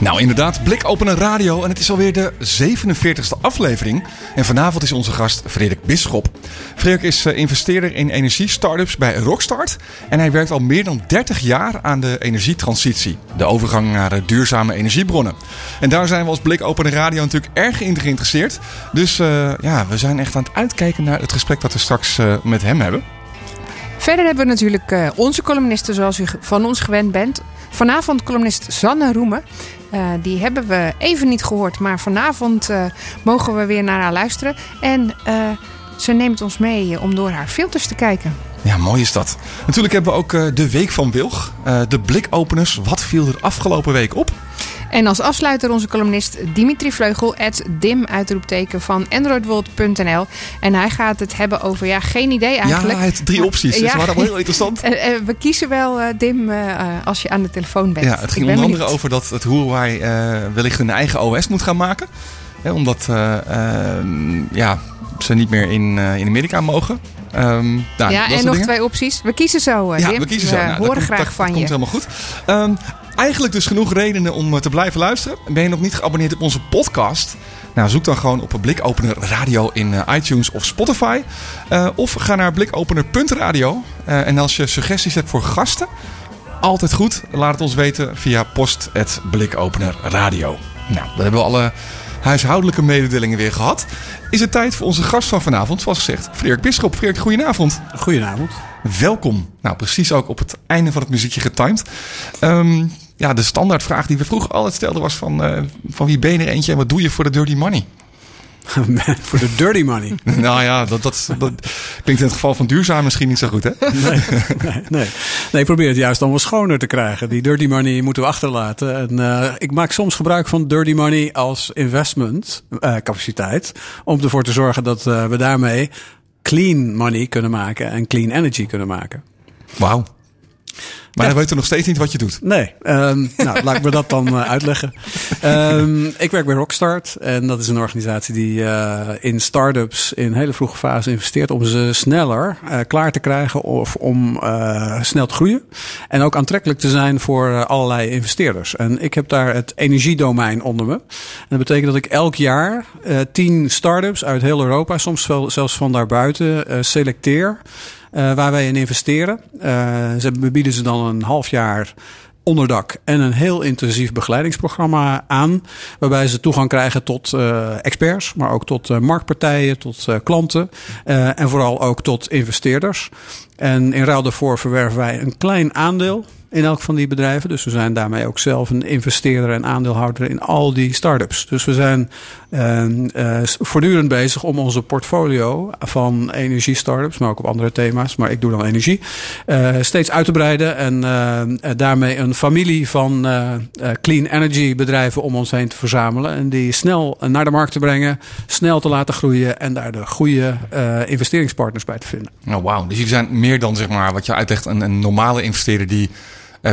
Nou, inderdaad, blikopende radio. En het is alweer de 47e aflevering. En vanavond is onze gast Frederik Bisschop. Frederik is eh, investeerder in energie-startups bij Rockstart. En hij werkt al meer dan 30 jaar aan de energietransitie. De overgang naar eh, duurzame energiebronnen. En daar zijn we als blikopende radio natuurlijk erg in geïnteresseerd. Dus eh, ja, we zijn echt aan het uitkijken naar het gesprek dat we straks met hem hebben. Verder hebben we natuurlijk onze columnisten zoals u van ons gewend bent. Vanavond columnist Sanne Roemen. Eh, die hebben we even niet gehoord, maar vanavond eh, mogen we weer naar haar luisteren. En eh, ze neemt ons mee om door haar filters te kijken. Ja, mooi is dat. Natuurlijk hebben we ook de Week van Wilg. De blikopeners. Wat viel er afgelopen week op? En als afsluiter onze columnist Dimitri Vleugel, at dim uitroepteken van androidworld.nl. En hij gaat het hebben over, ja, geen idee eigenlijk. Ja, het drie opties. Ja. waren wel heel interessant. Eh, eh, we kiezen wel, eh, Dim, als je aan de telefoon bent. Ja, het ging ben onder andere over dat het Huawei eh, wellicht een eigen OS moet gaan maken. Hè, omdat eh, ehm, ja, ze niet meer in, in Amerika mogen. Ehm, nou, dat Ja, en nog dingen. twee opties. We kiezen zo, Ja, Dim. we kiezen zo. Nou, dat horen komt- graag dat, van dat je. komt helemaal goed. Ehm, eigenlijk dus genoeg redenen om eh, te blijven luisteren. Ben je nog niet geabonneerd op onze podcast? Nou, zoek dan gewoon op een blikopener radio in eh, iTunes of Spotify. Eh, of ga naar blikopener.radio. Eh, en als je suggesties hebt voor gasten, altijd goed. Laat het ons weten via post.blikopenerradio. Nou, dan hebben we alle huishoudelijke mededelingen weer gehad. Is het tijd voor onze gast van vanavond, zoals gezegd, Frederik Bisschop. Frederik, goedenavond. Goedenavond. Welkom. Nou, precies ook op het einde van het muziekje getimed. Ehm, ja, de standaardvraag die we vroeger altijd stelden was van, eh, van wie ben je er eentje en wat doe je voor de dirty money? Voor de dirty money. nou ja, dat, dat, dat klinkt in het geval van duurzaam misschien niet zo goed, hè? Nee, nee, nee. nee, ik probeer het juist dan wel schoner te krijgen. Die dirty money moeten we achterlaten. En eh, ik maak soms gebruik van dirty money als investment eh, capaciteit. Om ervoor te zorgen dat we daarmee clean money kunnen maken en clean energy kunnen maken. Wauw. Maar Ja. dan weten we nog steeds niet wat je doet. Nee, ehm, nou, laat ik me dat dan eh, uitleggen. Ehm, ik werk bij Rockstart en dat is een organisatie die eh, in start-ups in hele vroege fase investeert om ze sneller eh, klaar te krijgen of om snel te groeien. En ook aantrekkelijk te zijn voor allerlei investeerders. En ik heb daar het energiedomein onder me. En dat betekent dat ik elk jaar tien start-ups uit heel Europa, soms wel, zelfs van daarbuiten, selecteer. Eh, waar wij in investeren. Eh, ze we bieden ze dan een half jaar onderdak en een heel intensief begeleidingsprogramma aan. Waarbij ze toegang krijgen tot eh, experts, maar ook tot marktpartijen, tot klanten en vooral ook tot investeerders. En in ruil daarvoor verwerven wij een klein aandeel in elk van die bedrijven. Dus we zijn daarmee ook zelf een investeerder en aandeelhouder in al die start-ups. Dus we zijn eh, eh, voortdurend bezig om onze portfolio van energie-startups, maar ook op andere thema's, maar ik doe dan energie, eh, steeds uit te breiden en eh, daarmee een familie van clean energy bedrijven om ons heen te verzamelen en die snel naar de markt te brengen, snel te laten groeien en daar de goede investeringspartners bij te vinden. Nou, wauw. Dus jullie zijn meer dan, zeg maar, wat je uitlegt, een, een normale investeerder die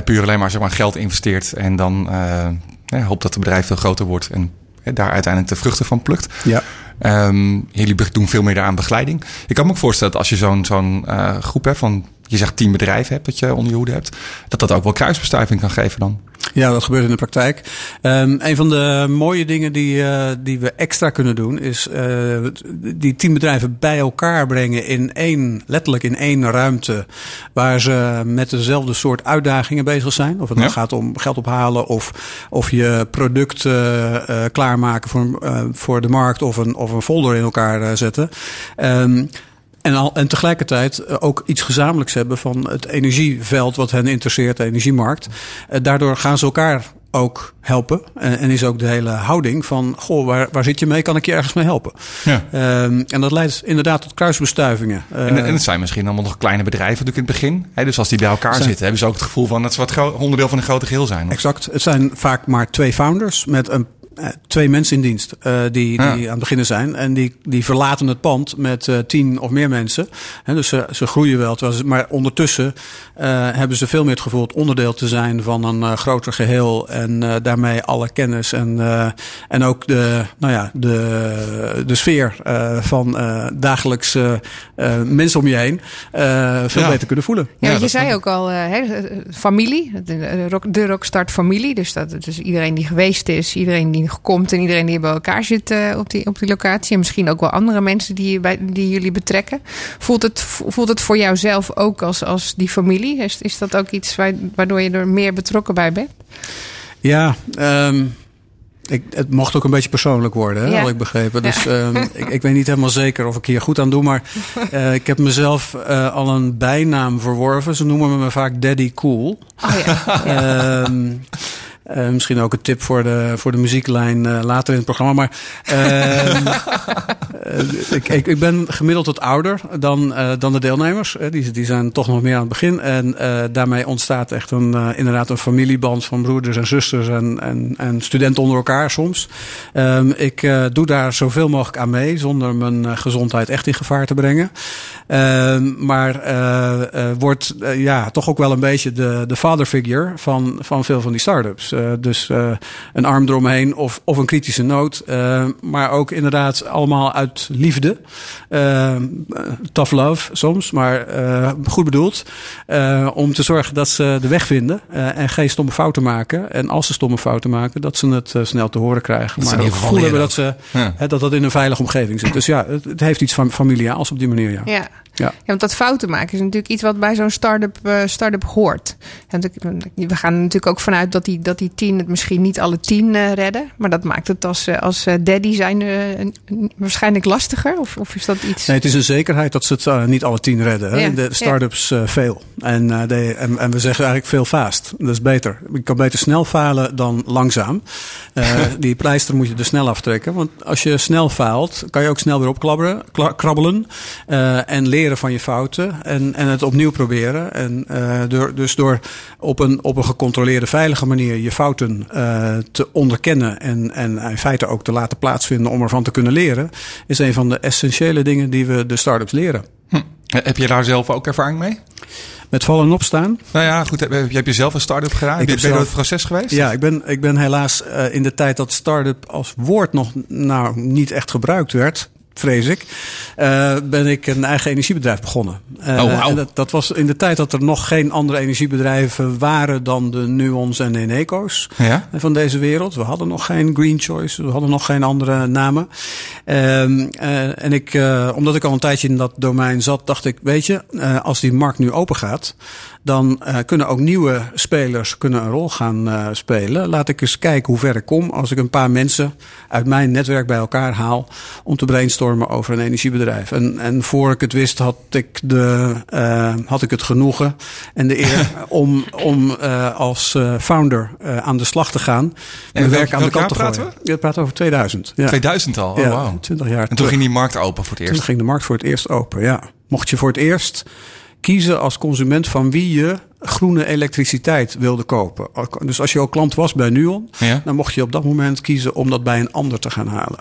puur alleen maar, zeg maar geld investeert en dan eh, hoopt dat het bedrijf veel groter wordt en eh, daar uiteindelijk de vruchten van plukt. Ja. Ehm, jullie doen veel meer aan begeleiding. Ik kan me ook voorstellen dat als je zo'n zo'n eh, groep hebt van, je zegt tien bedrijven hebt dat je onder je hoede hebt, dat dat ook wel kruisbestuiving kan geven dan. Ja, dat gebeurt in de praktijk. Um, een van de mooie dingen die, uh, die we extra kunnen doen, is uh, die tien bedrijven bij elkaar brengen in één, letterlijk in één ruimte, waar ze met dezelfde soort uitdagingen bezig zijn. Of het dan ja. gaat om geld ophalen of, of je product uh, klaarmaken voor, voor de markt of een, of een folder in elkaar zetten. Um, en, al, en tegelijkertijd ook iets gezamenlijks hebben van het energieveld wat hen interesseert, de energiemarkt. Daardoor gaan ze elkaar ook helpen. En, en is ook de hele houding van: goh, waar, waar zit je mee? Kan ik je ergens mee helpen? Ja. Um, en dat leidt inderdaad tot kruisbestuivingen. En, en het zijn misschien allemaal nog kleine bedrijven natuurlijk in het begin. Dus als die bij elkaar zijn, zitten, hebben ze ook het gevoel van dat ze wat onderdeel van een grote geheel zijn. Of? Exact. Het zijn vaak maar twee founders met een eh, twee mensen in dienst eh, die, die aan het beginnen zijn. En die, die verlaten het pand met eh, tien of meer mensen. Hè, dus ze, ze groeien wel. ze- maar ondertussen eh, hebben ze veel meer het gevoel het onderdeel te zijn van een eh, groter geheel. En eh, daarmee alle kennis en, eh, en ook de, nou ja, de, de sfeer eh, van eh dagelijks eh, eh, mensen om je heen eh, veel Ja. beter kunnen voelen. Ja, Ja, want je zei ook al, eh, hè, eh, familie, de, de, rock, de Rockstart familie. Dus dat dus iedereen die geweest is, iedereen die komt en iedereen die bij elkaar zit eh, op, die, op die locatie. En misschien ook wel andere mensen die, bij, die jullie betrekken. Voelt het, voelt het voor jou zelf ook als, als die familie? Is, is dat ook iets wa- waardoor je er meer betrokken bij bent? Ja, ehm, ik, het mocht ook een beetje persoonlijk worden, hè, Ja. had ik begrepen. Dus ehm, ik, ik weet niet helemaal zeker of ik hier goed aan doe. Maar eh, ik heb mezelf eh, al een bijnaam verworven. Ze noemen me vaak Daddy Cool. Oh ja. Ehm, eh, misschien ook een tip voor de, voor de muzieklijn eh, later in het programma. Maar eh, ik, ik, ben gemiddeld wat ouder dan, dan de deelnemers. Die, die zijn toch nog meer aan het begin. En daarmee ontstaat echt een, inderdaad een familieband van broeders en zusters en, en, en studenten onder elkaar soms. Ehm, ik doe daar zoveel mogelijk aan mee, zonder mijn gezondheid echt in gevaar te brengen. Ehm, maar wordt ja, toch ook wel een beetje de, de father figure van, van veel van die start-ups. Eh, dus eh, een arm eromheen of, of een kritische noot. Eh, maar ook inderdaad allemaal uit liefde. Tough love soms, maar eh, goed bedoeld. Eh, om te zorgen dat ze de weg vinden eh, en geen stomme fouten maken. En als ze stomme fouten maken, dat ze het snel te horen krijgen. Dat ze maar het gevoel hebben dat, ze, Ja. hè, dat dat in een veilige omgeving zit. Dus ja, het, het heeft iets van familiaals op die manier, ja. Ja. Ja. Ja, want dat fouten maken is natuurlijk iets wat bij zo'n start-up, eh, start-up hoort. En we gaan er natuurlijk ook vanuit dat die, dat die tien het misschien niet alle tien eh, redden. Maar dat maakt het als, eh, als eh, daddy zijn een- waarschijnlijk lastiger. Of, of is dat iets... Nee, het is een zekerheid dat ze het niet alle tien redden. Hè? Ja, de start-ups veel. En, de, en, en we zeggen eigenlijk veel fast. Dat is beter. Je kan beter snel falen dan langzaam. Die pleister moet je er snel aftrekken. Want als je snel faalt, kan je ook snel weer opklabberen, kla- krabbelen. en leren van je fouten. En, en het opnieuw proberen. En door, dus door op een, op een gecontroleerde, veilige manier je fouten eh, te onderkennen. En, en in feite ook te laten plaatsvinden om ervan te kunnen leren. Is een van de essentiële dingen die we de start-ups leren. Hm. Heb je daar zelf ook ervaring mee? Met vallen en opstaan. Nou ja, goed. Heb, heb je zelf een start-up gedaan? Ik ben je door zelf- het proces geweest? Ja, ik ben, ik ben helaas eh, in de tijd dat start-up als woord nog nou, niet echt gebruikt werd. Vrees ik. eh, ben ik een eigen energiebedrijf begonnen. Eh, Oh, wauw. en dat, dat was in de tijd dat er nog geen andere energiebedrijven waren dan de Nuons en de Eneco's Ja? van deze wereld. We hadden nog geen Green Choice, we hadden nog geen andere namen. Ehm, eh, en ik, omdat ik al een tijdje in dat domein zat, dacht ik, weet je, als die markt nu open gaat, dan eh, kunnen ook nieuwe spelers kunnen een rol gaan eh, spelen. Laat ik eens kijken hoe ver ik kom als ik een paar mensen uit mijn netwerk bij elkaar haal om te brainstormen over een energiebedrijf. En, en voor ik het wist, had ik, de, eh, had ik het genoegen en de eer om, om als founder aan de slag te gaan. Mijn welk- werk aan de kant te gooien. praten Ja, we praten over 2000. Ja. 2000 al? Oh, ja, wauw. 20 jaar En toen terug. ging die markt open voor het Toen eerst. ging de markt voor het eerst open, ja. Mocht je voor het eerst kiezen als consument van wie je groene elektriciteit wilde kopen. Dus als je al klant was bij Nuon, Ja? dan mocht je op dat moment kiezen om dat bij een ander te gaan halen.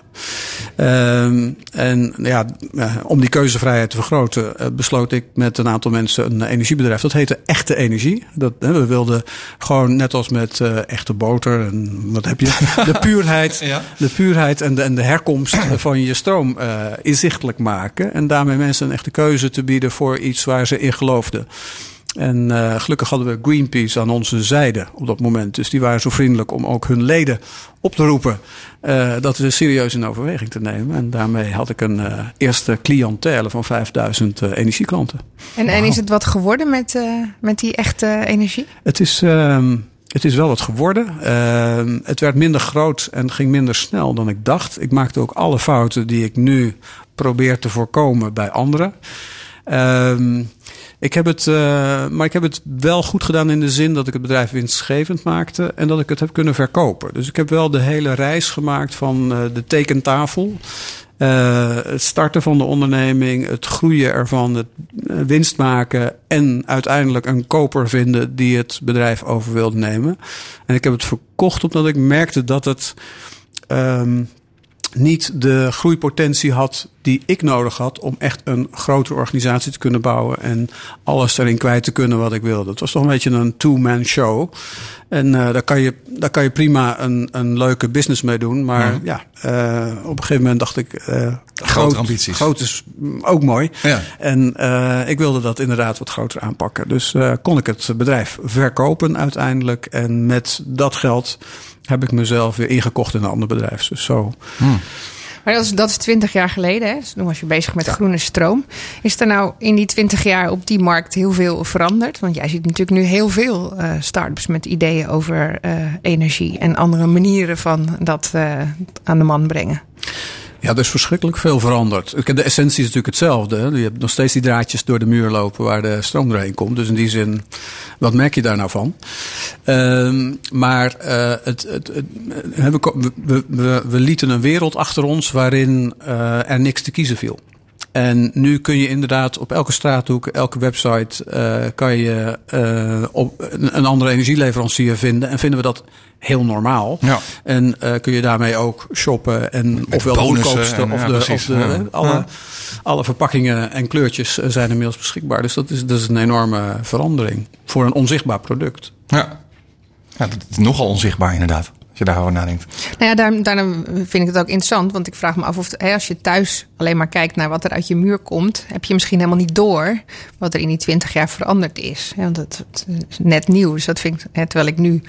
Ehm, en ja, eh, om die keuzevrijheid te vergroten, eh, besloot ik met een aantal mensen een energiebedrijf. Dat heette Echte Energie. Dat, we wilden gewoon net als met eh, echte boter en wat heb je, de puurheid Ja. de puurheid en de, en de herkomst van je stroom inzichtelijk maken. En daarmee mensen een echte keuze te bieden voor iets waar ze in geloofden. En eh, gelukkig hadden we Greenpeace aan onze zijde op dat moment. Dus die waren zo vriendelijk om ook hun leden op te roepen eh, dat we serieus in overweging te nemen. En daarmee had ik een eh, eerste cliëntele van 5000 eh, energieklanten. En, en is het wat geworden met, met die echte energie? Het is, ehm, het is wel wat geworden. Ehm, het werd minder groot en ging minder snel dan ik dacht. Ik maakte ook alle fouten die ik nu probeer te voorkomen bij anderen. Ehm, ik heb het, eh, maar ik heb het wel goed gedaan in de zin dat ik het bedrijf winstgevend maakte en dat ik het heb kunnen verkopen. Dus ik heb wel de hele reis gemaakt van eh, de tekentafel. eh, het starten van de onderneming, het groeien ervan, het winst maken en uiteindelijk een koper vinden die het bedrijf over wilde nemen. En ik heb het verkocht omdat ik merkte dat het ehm, niet de groeipotentie had die ik nodig had om echt een grotere organisatie te kunnen bouwen en alles erin kwijt te kunnen wat ik wilde. Het was toch een beetje een two-man show. En uh, daar, kan je, daar kan je prima een, een leuke business mee doen. Maar ja, ja uh, op een gegeven moment dacht ik. Uh, grote ambities. Groot is ook mooi. Ja. En ik wilde dat inderdaad wat groter aanpakken. Dus kon ik het bedrijf verkopen uiteindelijk. En met dat geld heb ik mezelf weer ingekocht in een ander bedrijf. Dus zo. Hmm. Maar dat is, dat is 20 jaar geleden. Hè? Dus toen was je bezig met groene stroom. Is er nou in die 20 jaar op die markt heel veel veranderd? Want jij ziet natuurlijk nu heel veel uh, start-ups met ideeën over uh, energie en andere manieren van dat uh, aan de man brengen. Ja, er is verschrikkelijk veel veranderd. De essentie is natuurlijk hetzelfde. Je hebt nog steeds die draadjes door de muur lopen waar de stroom doorheen komt. Dus in die zin, wat merk je daar nou van? Um, maar uh, het, het, we, we, we, lieten een wereld achter ons waarin uh, er niks te kiezen viel. En nu kun je inderdaad op elke straathoek, elke website, uh, kan je uh, op een andere energieleverancier vinden. En vinden we dat heel normaal. Ja. En uh, kun je daarmee ook shoppen en ofwel de goedkoopste en, of ja, de, precies, of de ja. alle, alle verpakkingen en kleurtjes eh, zijn inmiddels beschikbaar. Dus dat is, dat is een enorme verandering voor een onzichtbaar product. Ja. ja, dat is nogal onzichtbaar inderdaad. Als je daarover nadenkt. Nou ja, daarom, daarom vind ik het ook interessant. Want ik vraag me af of hè, als je thuis alleen maar kijkt naar wat er uit je muur komt, heb je misschien helemaal niet door wat er in die twintig jaar veranderd is. Want het, is net nieuw. Dus dat vind ik, hè, terwijl ik nu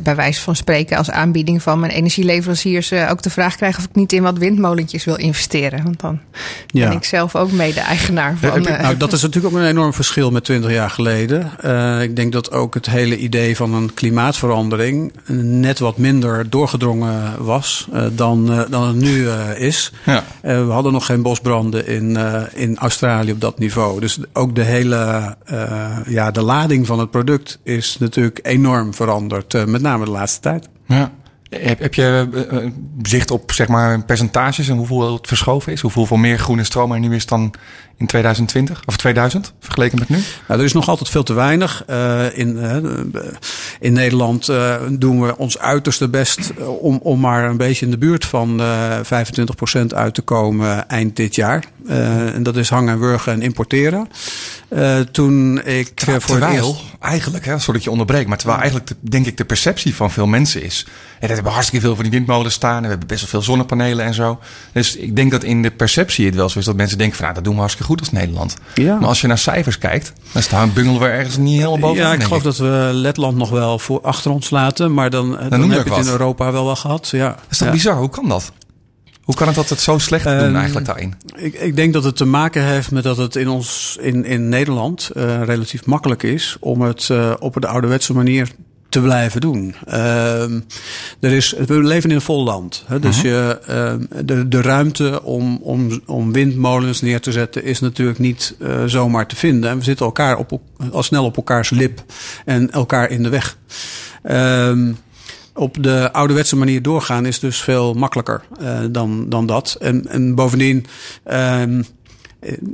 bij wijze van spreken als aanbieding van mijn energieleveranciers eh, ook de vraag krijg of ik niet in wat windmolentjes wil investeren. Want dan Ja. ben ik zelf ook mede-eigenaar Ja, van. je- eh, nou, dat is natuurlijk ook een enorm verschil met 20 jaar geleden. Eh, ik denk dat ook het hele idee van een klimaatverandering net wat minder doorgedrongen was eh, dan, eh, dan het nu eh, is. Ja. Eh, we hadden nog geen bosbranden in, eh, in Australië op dat niveau. Dus ook de hele eh, ja, de lading van het product is natuurlijk enorm veranderd. Eh, met name de laatste tijd. Ja. Heb, heb je eh, eh, zicht op zeg maar, percentages en hoeveel het verschoven is? Hoeveel meer groene stroom er nu is dan in 2020 of 2000 vergeleken met nu? Nou, er is nog altijd veel te weinig. Eh, in, in Nederland doen we ons uiterste best om, om maar een beetje in de buurt van eh 25% uit te komen eind dit jaar. En dat is hangen en wurgen en importeren. Toen ik voor het terwijl, eerst... eigenlijk, hè, sorry dat je onderbreekt, maar terwijl eigenlijk de- denk ik de perceptie van veel mensen is. Dat hebben hartstikke veel van die windmolens staan en we hebben best wel veel zonnepanelen en zo. Dus ik denk dat in de perceptie het wel zo is dat mensen denken van nou, dat doen we hartstikke goed als Nederland. Ja. Maar als je naar cijfers kijkt, dan staan bungelen we ergens niet helemaal bovenaan. Ja, ik geloof dat we Letland nog wel voor achter ons laten. Maar dan, dan, noem je heb je het in. Europa wel wel gehad. Ja. Dat is toch Ja. bizar? Hoe kan dat? Hoe kan het dat het zo slecht doen Ehm, eigenlijk daarin? Ik, ik denk dat het te maken heeft met dat het in ons in, in Nederland eh, relatief makkelijk is om het eh, op de ouderwetse manier te blijven doen. Ehm, er is, we leven in een vol land. Hè, dus je, ehm, de, de ruimte om, om, om windmolens neer te zetten is natuurlijk niet eh, zomaar te vinden. En we zitten elkaar op, al snel op elkaars lip en elkaar in de weg. Ehm, op de ouderwetse manier doorgaan is dus veel makkelijker eh, dan, dan dat. En, en bovendien, ehm,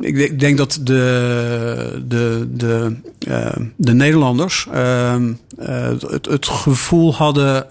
ik, ik denk dat de, de, de, eh, de Nederlanders ehm, eh, het, het gevoel hadden,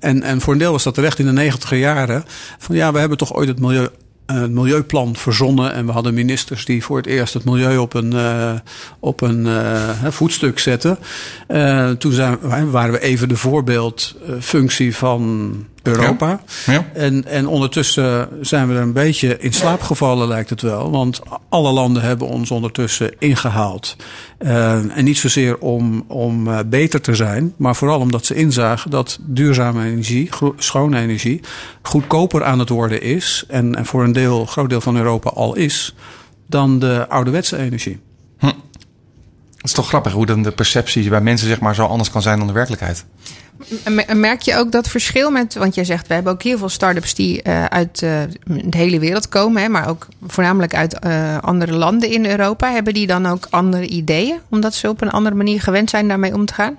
en, en voor een deel was dat terecht in de negentiger jaren, van ja, we hebben toch ooit het milieu. eh, milieuplan verzonnen en we hadden ministers die voor het eerst het milieu op een, eh, op een eh, voetstuk zetten. Eh, toen zijn, waren we even de voorbeeldfunctie van Europa. Ja. En, en ondertussen zijn we er een beetje in slaap gevallen, lijkt het wel. Want alle landen hebben ons ondertussen ingehaald. Eh, en niet zozeer om, om eh, beter te zijn, maar vooral omdat ze inzagen dat duurzame energie, schone energie, goedkoper aan het worden is. En, en voor een deel, groot deel van Europa al is, dan de ouderwetse energie. Het is toch grappig hoe dan de perceptie bij mensen zeg maar zo anders kan zijn dan de werkelijkheid. Merk je ook dat verschil met, want jij zegt we hebben ook heel veel start-ups die eh, uit eh, de hele wereld komen, maar ook voornamelijk uit eh, andere landen in Europa. Hebben die dan ook andere ideeën, omdat ze op een andere manier gewend zijn daarmee om te gaan?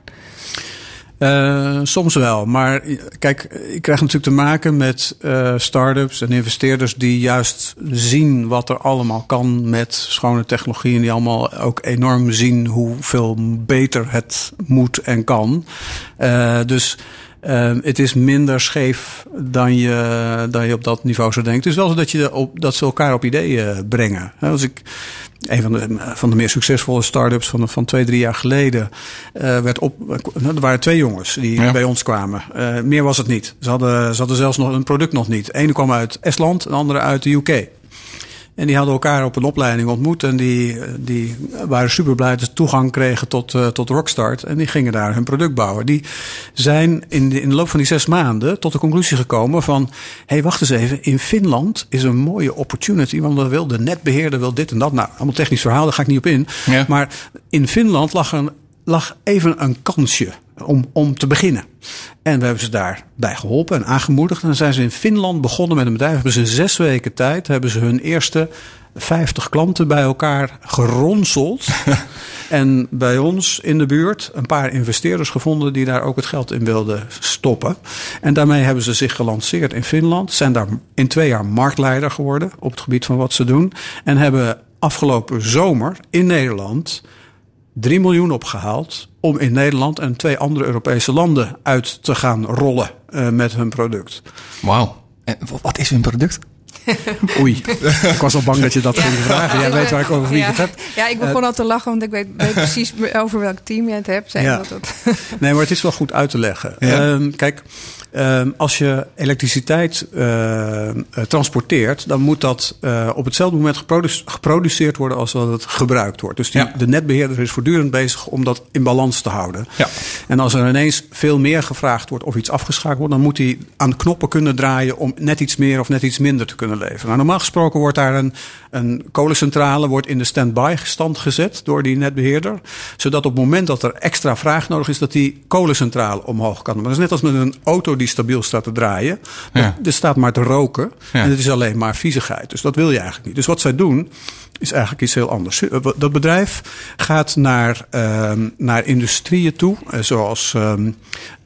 Eh, soms wel, maar kijk, ik krijg natuurlijk te maken met eh start-ups en investeerders die juist zien wat er allemaal kan met schone technologie en die allemaal ook enorm zien hoeveel beter het moet en kan. Eh, dus het is minder scheef dan je, dan je op dat niveau zou denken. Het is wel zo dat, je op, dat ze elkaar op ideeën brengen. Als ik een van de, van de meer succesvolle start-ups van, van twee, drie jaar geleden. eh, werd op, er waren twee jongens die Ja. bij ons kwamen. Eh, meer was het niet. Ze hadden, ze hadden zelfs nog een product nog niet. Ene kwam uit Estland, de andere uit de UK. En die hadden elkaar op een opleiding ontmoet. En die, die waren super blij dat ze toegang kregen tot, eh, tot Rockstart. En die gingen daar hun product bouwen. Die zijn in de, in de loop van die zes maanden tot de conclusie gekomen van... hé, hey, wacht eens even. In Finland is een mooie opportunity. Want dan wil de netbeheerder wil dit en dat. Nou, allemaal technisch verhaal, daar ga ik niet op in. Ja. Maar in Finland lag, een, lag even een kansje om, om te beginnen. En we hebben ze daarbij geholpen en aangemoedigd. En dan zijn ze in Finland begonnen met een bedrijf. Hebben ze in zes weken tijd hebben ze hun eerste 50 klanten bij elkaar geronseld. en bij ons in de buurt een paar investeerders gevonden die daar ook het geld in wilden stoppen. En daarmee hebben ze zich gelanceerd in Finland. Zijn daar in twee jaar marktleider geworden op het gebied van wat ze doen. En hebben afgelopen zomer in Nederland 3 miljoen opgehaald om in Nederland en twee andere Europese landen uit te gaan rollen eh, met hun product. Wauw. En wat is hun product? Oei, ik was al bang dat je dat ging vragen. Jij weet waar ik over het heb. Ja, ik begon al te lachen, want ik weet, weet precies over welk team je het hebt. Dat het. Nee, maar het is wel goed uit te leggen. Ehm, kijk, ehm, als je elektriciteit eh, eh, transporteert, dan moet dat eh, op hetzelfde moment geprodu- geproduceerd worden als dat het gebruikt wordt. Dus die, de netbeheerder is voortdurend bezig om dat in balans te houden. Ja. En als er ineens veel meer gevraagd wordt of iets afgeschakeld wordt, dan moet hij aan knoppen kunnen draaien om net iets meer of net iets minder te kunnen leveren. Nou, normaal gesproken wordt daar een, een kolencentrale wordt in de stand-by stand gezet door die netbeheerder. Zodat op het moment dat er extra vraag nodig is, dat die kolencentrale omhoog kan. Maar dat is net als met een auto die stabiel staat te draaien. Ja. Er staat maar te roken Ja. en het is alleen maar viezigheid. Dus dat wil je eigenlijk niet. Dus wat zij doen, is eigenlijk iets heel anders. Dat bedrijf gaat naar, ehm, naar industrieën toe, eh, zoals eh,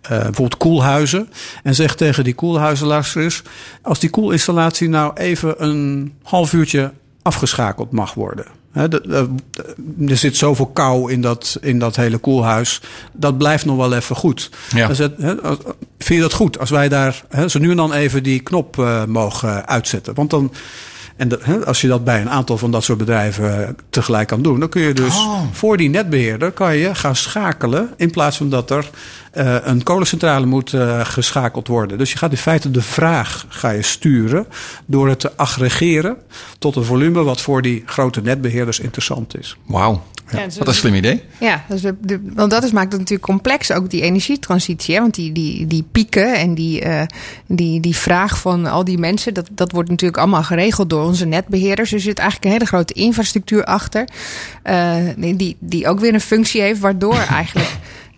bijvoorbeeld koelhuizen. En zegt tegen die koelhuizen, luister eens, als die koelinstallatie nou even een half uurtje afgeschakeld mag worden. Hè, de- de- er zit zoveel kou in dat, in dat hele koelhuis. Dat blijft nog wel even goed. Ja. Als het- vind je dat goed als wij daar hè, zo nu en dan even die knop eh, mogen uitzetten? Want dan. En dat, hè, als je dat bij een aantal van dat soort bedrijven eh, tegelijk kan doen, dan kun je dus Oh. voor die netbeheerder kan je gaan schakelen. In plaats van dat er eh, een kolencentrale moet eh, geschakeld worden. Dus je gaat in feite de vraag ga je sturen door het te aggregeren tot een volume wat voor die grote netbeheerders interessant is. Wauw. Ja, dus- Wat een slim idee. Ja, dus de, de- want dat is, maakt het natuurlijk complex, ook die energietransitie. Hè? Want die, die, die pieken en die, eh, die, die vraag van al die mensen, dat, dat wordt natuurlijk allemaal geregeld door onze netbeheerders. Dus er zit eigenlijk een hele grote infrastructuur achter, eh, die, die ook weer een functie heeft, waardoor eigenlijk.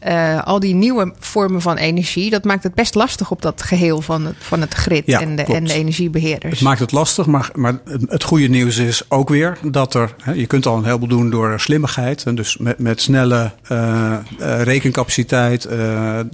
Eh, al die nieuwe vormen van energie, dat maakt het best lastig op dat geheel van het, van het grid Ja, en, de, klopt. en de energiebeheerders. Het maakt het lastig, maar, maar het- goede nieuws is ook weer dat er. Hè, je kunt al een heleboel doen door slimmigheid. En dus met, met snelle eh, eh, rekencapaciteit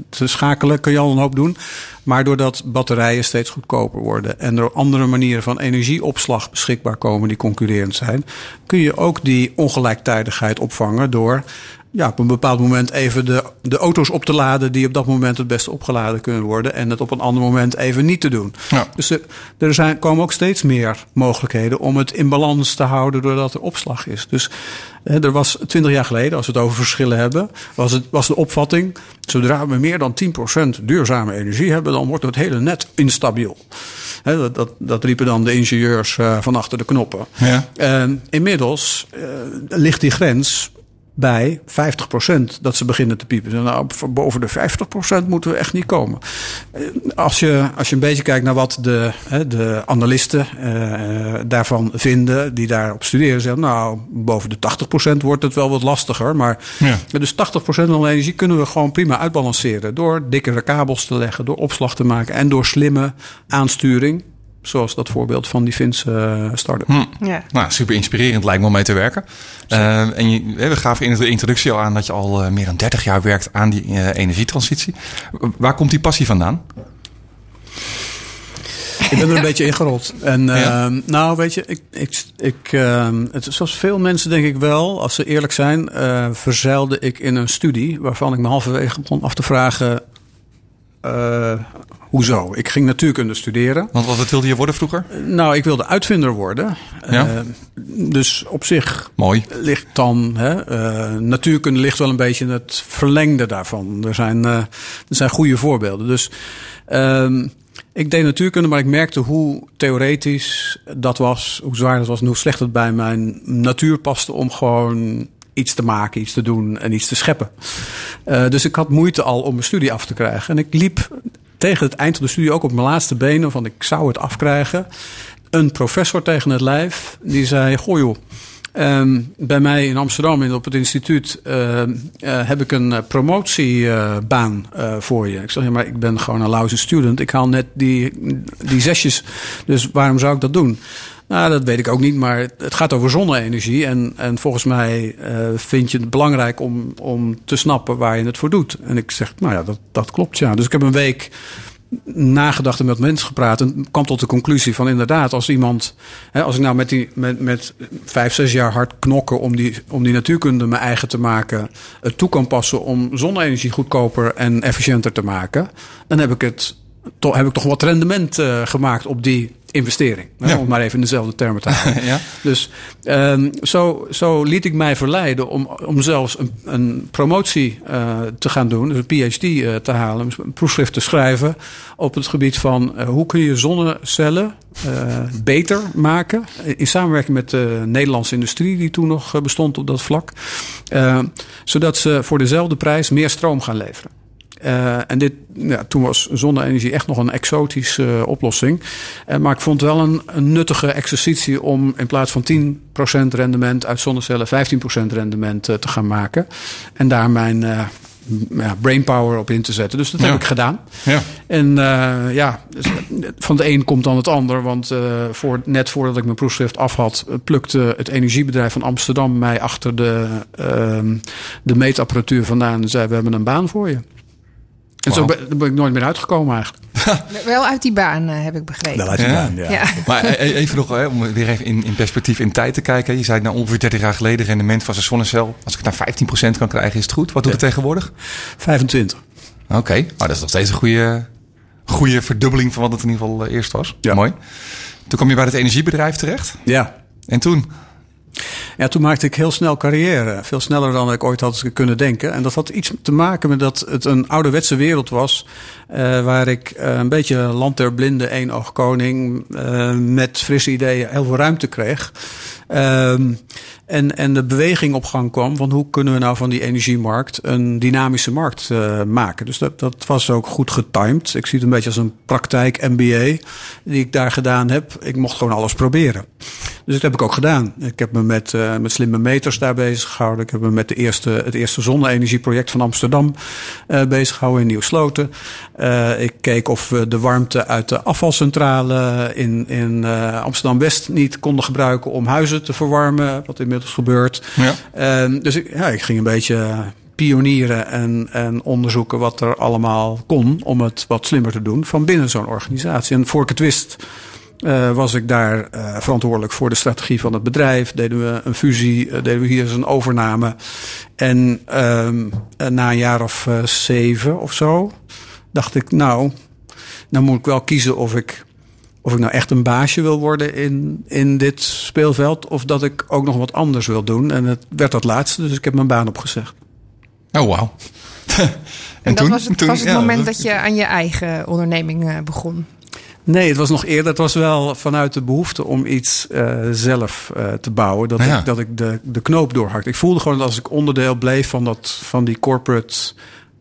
te schakelen kun je al een hoop doen. Maar doordat batterijen steeds goedkoper worden en er andere manieren van energieopslag beschikbaar komen die concurrerend zijn, kun je ook die ongelijktijdigheid opvangen door ja, op een bepaald moment even de, de auto's op te laden die op dat moment het beste opgeladen kunnen worden. En het op een ander moment even niet te doen. Ja. Dus er, er zijn, komen ook steeds meer mogelijkheden om het in balans te houden doordat er opslag is. Dus er was twintig jaar geleden, als we het over verschillen hebben, was, het, was de opvatting: zodra we meer dan 10% duurzame energie hebben, dan wordt het hele net instabiel. Dat, dat, dat riepen dan de ingenieurs eh, van achter de knoppen. Ja. En inmiddels eh, ligt die grens bij 50% dat ze beginnen te piepen. Nou, boven de 50% moeten we echt niet komen. Eh, Als je, als je een beetje kijkt naar wat de, hè, de analisten eh, daarvan vinden, die daarop studeren, zeggen nou, boven de 80% wordt het wel wat lastiger. Maar Ja. dus 80% van de energie kunnen we gewoon prima uitbalanceren. Door dikkere kabels te leggen, door opslag te maken en door slimme aansturing. Zoals dat voorbeeld van die Finse eh, start-up. Hm. ja. Nou, super inspirerend lijkt me om mee te werken. Eh, en je, we gaven in de introductie al aan dat je al eh, meer dan 30 jaar werkt aan die eh, energietransitie. Waar komt die passie vandaan? Ik ben er een beetje ingerold. En Ja? ehm, nou, weet je, ik, ik, ik, ehm, het, zoals veel mensen denk ik wel, als ze eerlijk zijn, eh, verzeilde ik in een studie waarvan ik me halverwege begon af te vragen. Eh, hoezo? Ik ging natuurkunde studeren. Want wat wilde je worden vroeger? Nou, ik wilde uitvinder worden. Ja. Eh, dus op zich Mooi. ligt dan... Hè, eh, natuurkunde ligt wel een beetje in het verlengde daarvan. Er zijn, eh, er zijn goede voorbeelden. Dus ehm, ik deed natuurkunde, maar ik merkte hoe theoretisch dat was. Hoe zwaar dat was en hoe slecht het bij mijn natuur paste... om gewoon iets te maken, iets te doen en iets te scheppen. Eh, dus ik had moeite al om mijn studie af te krijgen. En ik liep tegen het eind van de studie ook op mijn laatste benen... van ik zou het afkrijgen. Een professor tegen het lijf, die zei... Goh joh, ehm, bij mij in Amsterdam op het instituut... eh, eh, heb ik een eh, promotiebaan eh, voor je. Ik zeg, ja, maar ik ben gewoon een lousy student. Ik haal net die, die zesjes, dus waarom zou ik dat doen? Nou, dat weet ik ook niet, maar het gaat over zonne-energie. En, en volgens mij eh, vind je het belangrijk om, om te snappen waar je het voor doet. En ik zeg, nou ja, dat, dat klopt, ja. Dus ik heb een week nagedacht en met mensen gepraat. En kwam tot de conclusie van inderdaad, als iemand... Hè, als ik nou met, die, met, met vijf, zes jaar hard knokken om die, om die natuurkunde mijn eigen te maken... het toe kan passen om zonne-energie goedkoper en efficiënter te maken... dan heb ik, het, heb ik toch wat rendement eh, gemaakt op die investering. Ja. Om maar even in dezelfde termen te houden. Ja. Dus ehm, zo, zo liet ik mij verleiden om, om zelfs een, een promotie eh, te gaan doen, dus een PhD eh, te halen, dus een proefschrift te schrijven op het gebied van eh, hoe kun je zonnecellen beter maken. In samenwerking met de Nederlandse industrie die toen nog bestond op dat vlak. Zodat ze voor dezelfde prijs meer stroom gaan leveren. Eh, en dit, ja, toen was zonne-energie echt nog een exotische eh, oplossing. Eh, maar ik vond het wel een, een nuttige exercitie om in plaats van 10% rendement uit zonnecellen 15% rendement te gaan maken. En daar mijn ja, brainpower op in te zetten. Dus dat Ja. heb ik gedaan. Ja. En ja, dus, van de een komt dan het ander. Want voor, net voordat ik mijn proefschrift af had, plukte het energiebedrijf van Amsterdam mij achter de, ehm, de meetapparatuur vandaan en zei: We hebben een baan voor je. En zo ben, ik nooit meer uitgekomen eigenlijk. Wel uit die baan, eh, heb ik begrepen. uit die Ja. baan, Ja. Maar e- e- even nog, hè, om weer even in, in perspectief in tijd te kijken. Je zei nou ongeveer 30 jaar geleden rendement van zijn zonnecel. Als ik het naar 15% kan krijgen, is het goed. Wat doet het tegenwoordig? 25. Oké, maar dat is nog steeds een goede, goede verdubbeling van wat het in ieder geval eh, eerst was. Ja. Mooi. Toen kwam je bij het energiebedrijf terecht. Ja. En toen? Ja, toen maakte ik heel snel carrière. Veel sneller dan ik ooit had kunnen denken. En dat had iets te maken met dat het een ouderwetse wereld was. eh, waar ik eh, een beetje land der blinde, één oog koning. eh, met frisse ideeën heel veel ruimte kreeg. Ehm, en, en de beweging op gang kwam van hoe kunnen we nou van die energiemarkt een dynamische markt maken. Dus dat, dat was ook goed getimed. Ik zie het een beetje als een praktijk MBA die ik daar gedaan heb. Ik mocht gewoon alles proberen. Dus dat heb ik ook gedaan. Ik heb me met, eh, met slimme meters daar bezig gehouden. Ik heb me met de eerste, het eerste zonne-energieproject van Amsterdam eh bezig gehouden in Nieuwsloten. Eh, ik keek of we de warmte uit de afvalcentrale in, in Amsterdam-West niet konden gebruiken om huizen te verwarmen. Wat inmiddels gebeurt. Ja. Dus ik, ja, ik ging een beetje pionieren en, en onderzoeken wat er allemaal kon om het wat slimmer te doen van binnen zo'n organisatie. En voor ik het wist, eh, was ik daar eh, verantwoordelijk voor de strategie van het bedrijf. Deden we een fusie, eh, deden we hier eens een overname. En ehm, eh, na een jaar of eh, zeven of zo, dacht ik, nou, nou moet ik wel kiezen of ik of ik nou echt een baasje wil worden in, in dit speelveld. Of dat ik ook nog wat anders wil doen. En het werd dat laatste, dus ik heb mijn baan opgezegd. Oh, wauw. En, dat was het, toen- was het ja, moment dat je aan je eigen onderneming begon. Nee, het was nog eerder. Het was wel vanuit de behoefte om iets eh, zelf eh, te bouwen. Dat Ja. ik, dat ik de, de knoop doorhakte. Ik voelde gewoon dat als ik onderdeel bleef van, dat, van die corporate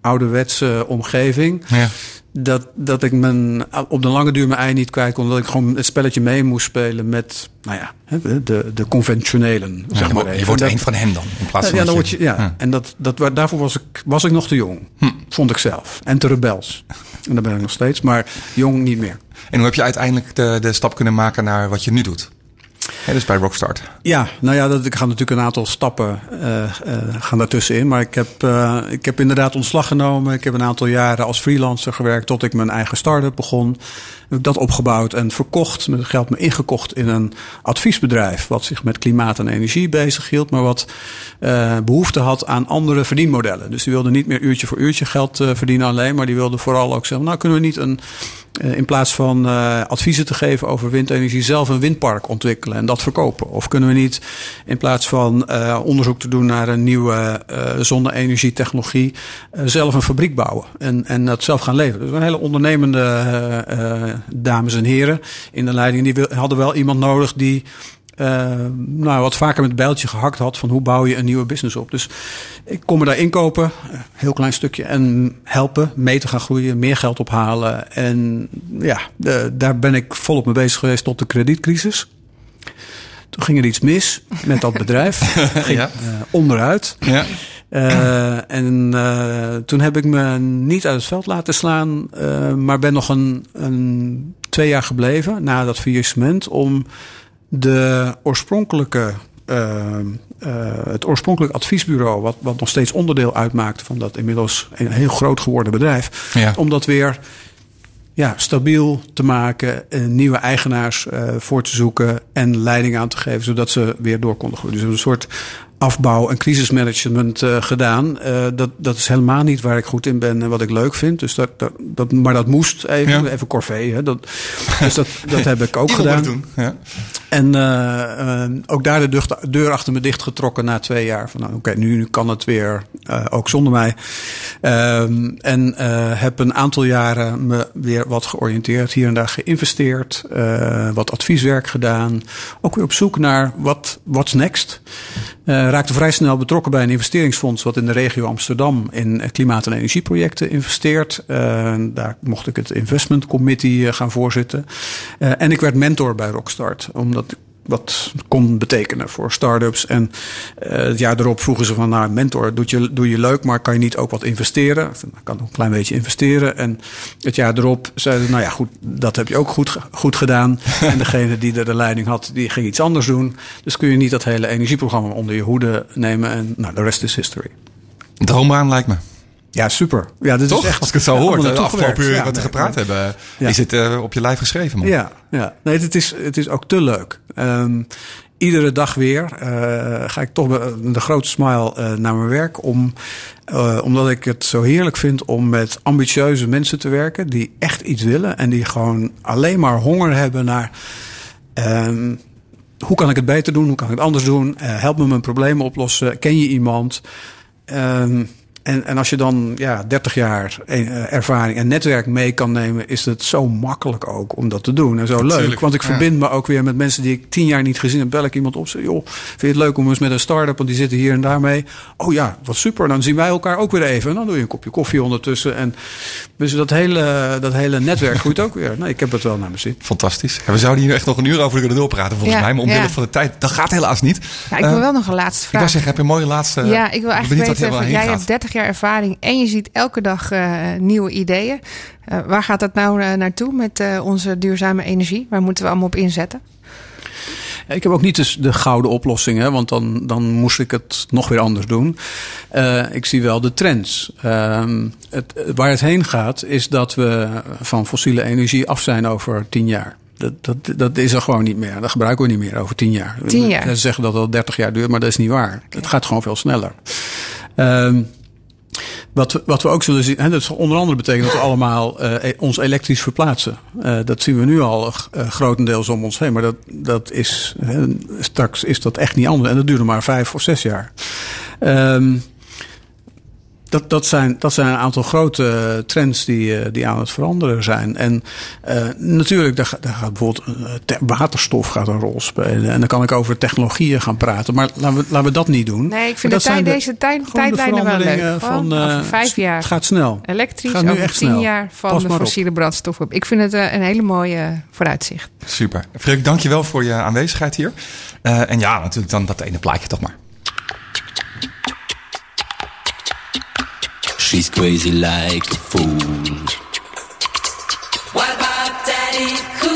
ouderwetse omgeving. Ja. Dat, dat ik mijn, op de lange duur mijn ei niet kwijt kon. Dat ik gewoon het spelletje mee moest spelen met nou ja, de, de conventionelen. Ja, zeg je maar wordt- je even. wordt Dat- een van hen dan. In plaats van ja, dan word je, ja. Ja. en dat, dat, daarvoor was ik, was ik nog te jong. Vond ik zelf. En te rebels. En dat ben ik nog steeds. Maar jong niet meer. En hoe heb je uiteindelijk de, de stap kunnen maken naar wat je nu doet? Hè, dus bij Rockstart. Ja, nou ja, dat, ik ga natuurlijk een aantal stappen uh, uh, gaan daartussenin. Maar ik heb, uh, ik heb inderdaad ontslag genomen. Ik heb een aantal jaren als freelancer gewerkt tot ik mijn eigen start-up begon. Dat opgebouwd en verkocht, met geld me ingekocht in een adviesbedrijf. Wat zich met klimaat en energie bezig hield, maar wat behoefte had aan andere verdienmodellen. Dus die wilde niet meer uurtje voor uurtje geld verdienen alleen, maar die wilde vooral ook zeggen: Nou, kunnen we niet een uh, in plaats van uh, adviezen te geven over windenergie, zelf een windpark ontwikkelen en dat verkopen? Of kunnen we niet in plaats van uh, onderzoek te doen naar een nieuwe zonne-energietechnologie, zelf een fabriek bouwen en, en dat zelf gaan leveren? Dus een hele ondernemende dames en heren in de leiding, die hadden wel iemand nodig die uh, nou, wat vaker met het bijltje gehakt had van hoe bouw je een nieuwe business op. Dus ik kom me daar inkopen, heel klein stukje, en helpen mee te gaan groeien, meer geld ophalen. En ja, daar ben ik volop mee bezig geweest tot de kredietcrisis. Toen ging er iets mis met dat bedrijf. ging ja. uh, onderuit. Ja. Uh, en uh, toen heb ik me niet uit het veld laten slaan, uh, maar ben nog een, een twee jaar gebleven na dat faillissement om de oorspronkelijke, het oorspronkelijk adviesbureau, wat, wat nog steeds onderdeel uitmaakte van dat inmiddels een heel groot geworden bedrijf, ja. om dat weer ja, stabiel te maken, nieuwe eigenaars voor te zoeken en leiding aan te geven, zodat ze weer door konden groeien. Dus een soort afbouw en crisismanagement uh, gedaan. Uh, dat, dat is helemaal niet waar ik goed in ben en wat ik leuk vind. Dus dat, dat, dat maar dat moest even, ja. even corvée. Hè. Dat, dus dat, dat heb ik ook gedaan. Doen. Ja. En uh, ook daar de deur, deur achter me dichtgetrokken na twee jaar. Van nou, oké, okay, nu, nu kan het weer, ook zonder mij. Ehm, en heb een aantal jaren me weer wat georiënteerd. Hier en daar geïnvesteerd. wat advieswerk gedaan. Ook weer op zoek naar wat what's next. Raakte vrij snel betrokken bij een investeringsfonds. wat in de regio Amsterdam in klimaat- en energieprojecten investeert. daar mocht ik het investment committee gaan voorzitten. en ik werd mentor bij Rockstart. Omdat dat wat kon betekenen voor start-ups. En uh, het jaar erop vroegen ze van, nou, mentor, doe je, doe je leuk, maar kan je niet ook wat investeren? Ik kan een klein beetje investeren. En het jaar erop zeiden ze, nou ja, goed, dat heb je ook goed, goed gedaan. en degene die er de leiding had, die ging iets anders doen. Dus kun je niet dat hele energieprogramma onder je hoede nemen. En nou, de rest is history. Droombaan lijkt me. Ja, super. Ja, dit Toch? is echt. Als ik het zo hoor, de afgelopen uur ja, wat we gepraat nee, hebben, is het uh, op je lijf geschreven, man. Ja, ja. Nee, het is, het is ook te leuk. Um, iedere dag weer uh, ga ik toch met een grote smile uh, naar mijn werk. Om, uh, omdat ik het zo heerlijk vind om met ambitieuze mensen te werken. Die echt iets willen en die gewoon alleen maar honger hebben naar. Um, hoe kan ik het beter doen? Hoe kan ik het anders doen? help me mijn problemen oplossen. Ken je iemand? En, en als je dan ja, 30 jaar ervaring en netwerk mee kan nemen, is het zo makkelijk ook om dat te doen. En zo leuk. Want ik ja. verbind me ook weer met mensen die ik tien jaar niet gezien heb. Bel ik iemand op. Zeg, joh, vind je het leuk om eens met een start-up? Want die zitten hier en daar mee. Oh ja, wat super. Dan zien wij elkaar ook weer even. En dan doe je een kopje koffie ondertussen. En dus dat hele, dat hele netwerk groeit ook weer. Nee, ik heb het wel naar mijn zin. Fantastisch. En we zouden hier echt nog een uur over kunnen doorpraten, volgens ja, mij. Maar omwille ja. van de tijd, dat gaat helaas niet. Ja, ik wil uh, wel nog een laatste vraag. Ik wil zeggen, heb je een mooie laatste. Ja, ik wil eigenlijk weten, jij gaat. hebt 30 jaar ervaring en je ziet elke dag uh, nieuwe ideeën. Uh, waar gaat dat nou uh, naartoe met onze duurzame energie? Waar moeten we allemaal op inzetten? Ik heb ook niet dus de gouden oplossing, hè, want dan, dan moest ik het nog weer anders doen. ik zie wel de trends. Ehm, het, waar het heen gaat, is dat we van fossiele energie af zijn over tien jaar. Dat, dat, dat is er gewoon niet meer. Dat gebruiken we niet meer over tien jaar. Tien jaar. Ze zeggen dat het 30 jaar duurt, maar dat is niet waar. Okay. Het gaat gewoon veel sneller. Um, wat, wat we ook zullen zien, hè, dat onder andere betekent dat we allemaal uh, ons elektrisch verplaatsen. Uh, dat zien we nu al uh, grotendeels om ons heen, maar dat, dat is, straks is dat echt niet anders. En dat duurt maar vijf of zes jaar. Um, dat, dat, zijn, dat zijn een aantal grote trends die, die aan het veranderen zijn. En uh, natuurlijk, daar, daar gaat bijvoorbeeld uh, waterstof gaat een rol spelen. En dan kan ik over technologieën gaan praten. Maar laten we, laten we dat niet doen. Nee, ik vind de tijd, deze tijd, tijdlijnen wel leuk. Van, uh, over vijf jaar. Het gaat snel. Elektrisch, gaat nu over echt tien snel. jaar van Pas de fossiele brandstof op. Ik vind het een hele mooie vooruitzicht. Super. Freek, dank je wel voor je aanwezigheid hier. en ja, natuurlijk dan dat ene plaatje toch maar. She's crazy like a fool. What about Daddy Cool?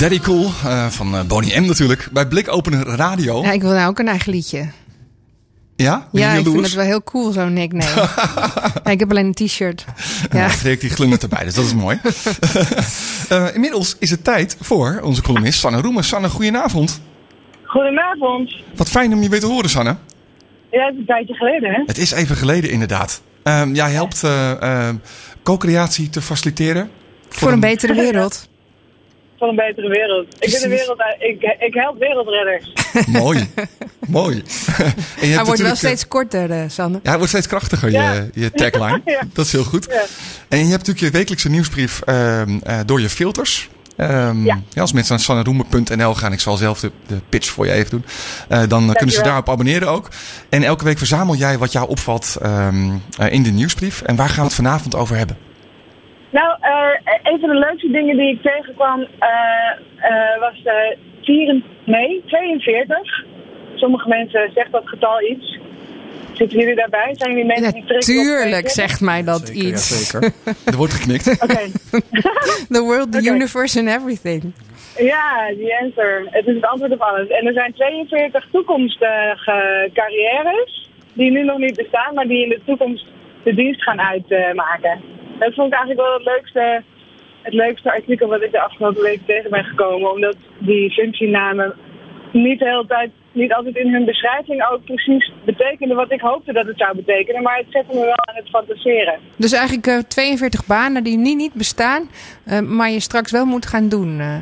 Daddy Cool eh, van eh, Bonnie M natuurlijk. Bij Blikopener Radio. Ja, ik wil nou ook een eigen liedje. Ja? Ben Ja, ik vind het wel heel cool, zo'n nickname. ja, ik heb alleen een t-shirt. Ja, Ja. Freek die glundert erbij, dus dat is mooi. Eh, inmiddels is het tijd voor onze columnist Sanne Roemer. Sanne, goedenavond. Goedenavond. Wat fijn om je weer te horen, Sanne. Ja, het is een tijdje geleden, hè? Het is even geleden inderdaad. Ehm, jij helpt co-creatie te faciliteren. Voor een betere wereld. Voor een betere wereld. Ik, ben de wereld, ik, ik help wereldredders. Mooi, mooi. en je hebt Hij wordt wel natuurlijk, steeds korter, eh, Sanne. Ja, hij wordt steeds krachtiger, Ja. je, je tagline. Ja. Dat is heel goed. Ja. En je hebt natuurlijk je wekelijkse nieuwsbrief ehm, eh, door je filters. Ehm, Ja. als mensen naar sanneroemer.nl gaan, ik zal zelf de, de pitch voor je even doen. eh, dan eh, kunnen ze daarop abonneren ook. En elke week verzamel jij wat jou opvalt ehm, eh, in de nieuwsbrief. En waar gaan we het vanavond over hebben? Nou, eh, een van de leukste dingen die ik tegenkwam eh, eh, was de 4 mei 42. Sommige mensen zeggen dat getal iets. Zitten jullie daarbij? Zijn jullie mensen die trekken op Natuurlijk 42? zegt mij dat Zeker, ja, iets. zeker. Er wordt geknikt. Oké. The world, the universe and everything. Ja, the answer. Het is het antwoord op alles. En er zijn 42 toekomstige carrières die nu nog niet bestaan, maar die in de toekomst de dienst gaan uitmaken. Dat vond ik eigenlijk wel het leukste, het leukste artikel wat ik de afgelopen week tegen ben gekomen. Omdat die functienamen niet de hele tijd, niet altijd in hun beschrijving ook precies betekenden wat ik hoopte dat het zou betekenen. Maar het zette me wel aan het fantaseren. Dus eigenlijk eh, 42 banen die nu niet bestaan, eh, maar je straks wel moet gaan doen eh,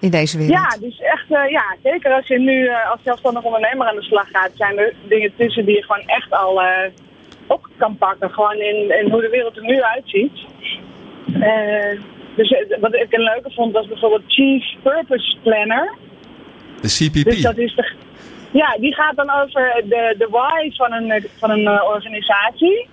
in deze wereld. Ja, dus echt, eh, ja, zeker als je nu eh, als zelfstandig ondernemer aan de slag gaat, zijn er dingen tussen die je gewoon echt al eh, op kan pakken. Gewoon in, in hoe de wereld er nu uitziet. Eh, dus eh, wat ik een leuke vond was bijvoorbeeld Chief Purpose Planner. De CPP. Dus dat is de, ja, die gaat dan over de, de why van een, van een eh, organisatie.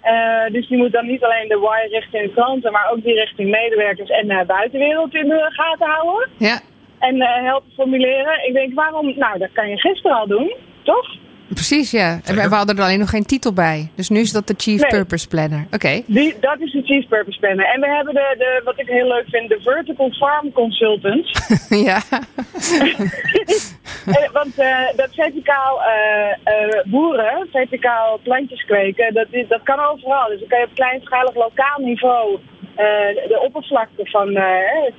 Eh, dus die moet dan niet alleen de why richting klanten, maar ook die richting medewerkers en de buitenwereld in de gaten houden. Ja, En eh, helpen formuleren. Ik denk, waarom? Nou, dat kan je gisteren al doen, toch? Precies ja. En we hadden er alleen nog geen titel bij. Dus nu is dat de Chief Nee. Purpose Planner. Oké. Die, dat is de Chief Purpose Planner. En we hebben de, de, wat ik heel leuk vind, de Vertical Farm Consultants. ja. Eh, Want eh, dat verticaal eh, boeren, verticaal plantjes kweken, dat, is- dat kan overal. Dus dan kan je op kleinschalig lokaal niveau de oppervlakte van,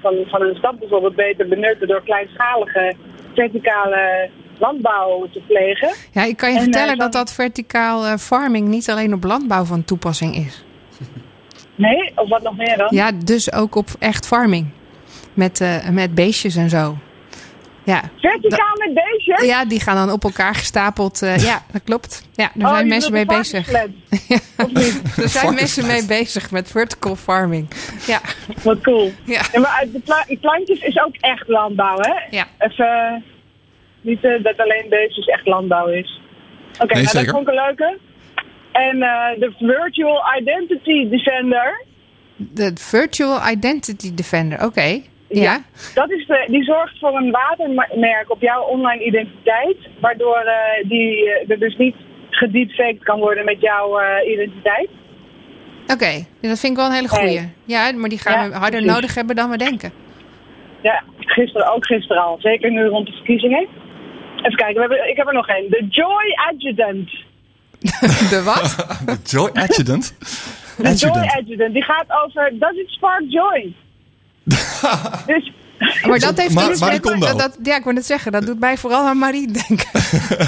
van, van een stad bijvoorbeeld beter benutten door kleinschalige verticale landbouw te plegen. ja, ik kan je En, eh, vertellen dat dat verticaal eh, farming niet alleen op landbouw van toepassing is. Nee, of wat nog meer dan? Ja, dus ook op echt farming. Met, eh, met beestjes en zo. Ja. Verticaal met beestjes? ja, die gaan dan op elkaar gestapeld. eh, ja, dat klopt. Ja, daar Oh, zijn mensen mee bezig. niet? Er zijn mensen mee bezig met vertical farming. Ja, Wat cool. ja. En maar uit de pla- die plantjes is ook echt landbouw, hè? Ja. Even, niet eh, dat alleen beestjes echt landbouw is. Oké, nou dat vond ik een leuke. En eh, de Virtual Identity Defender, De Virtual Identity Defender. Oké. Ja. dat is de, die zorgt voor een watermerk op jouw online identiteit. Waardoor eh, die er dus niet gedeepfaked kan worden met jouw eh, identiteit. Oké. Dat vind ik wel een hele goeie. Ja, maar die gaan Ja, we harder precies. nodig hebben dan we denken. Ja, gisteren ook gisteren al. Zeker nu rond de verkiezingen. Even kijken, we hebben, ik heb er nog één. De Joy Adjutant. De wat? De Joy Adjutant. De Joy Adjutant. Die gaat over Does it spark joy? dus Maar dat heeft Ma- iets Marie met... Kondo. Dat, dat- ja, ik wou net zeggen. Dat doet mij vooral aan Marie denken.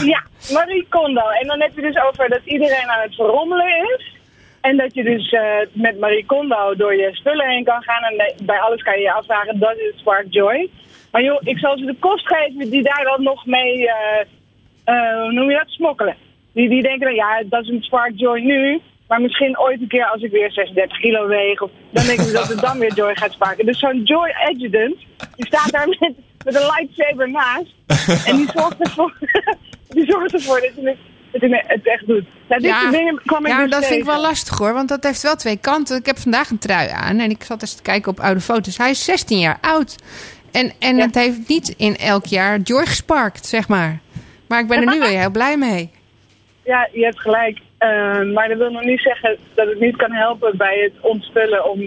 ja, Marie Kondo. En dan heb je dus over dat iedereen aan het verrommelen is. En dat je dus eh, met Marie Kondo door je spullen heen kan gaan. En bij alles kan je je afvragen, does it spark joy? Maar joh, ik zal ze de kost geven die daar dan nog mee, eh, eh, hoe noem je dat, smokkelen. Die, die denken dan, ja, het doesn't spark joy nu. Maar misschien ooit een keer als ik weer 36 kilo weeg. Of, dan denken ze dat het dan weer joy gaat sparken. Dus zo'n joy adjutant, die staat daar met, met een lightsaber naast. En die zorgt ervoor, die zorgt ervoor dat je het, dat het echt doet. Nou, dit soort dingen kwam ik ja, dus dat vind ik wel lastig hoor. Want dat heeft wel twee kanten. Ik heb vandaag een trui aan. En ik zat eens te kijken op oude foto's. Hij is 16 jaar oud. En, en Ja. het heeft niet in elk jaar joy gesparkt, zeg maar. Maar ik ben er nu weer heel blij mee. Ja, je hebt gelijk. Eh, maar dat wil nog niet zeggen dat het niet kan helpen bij het ontspullen om...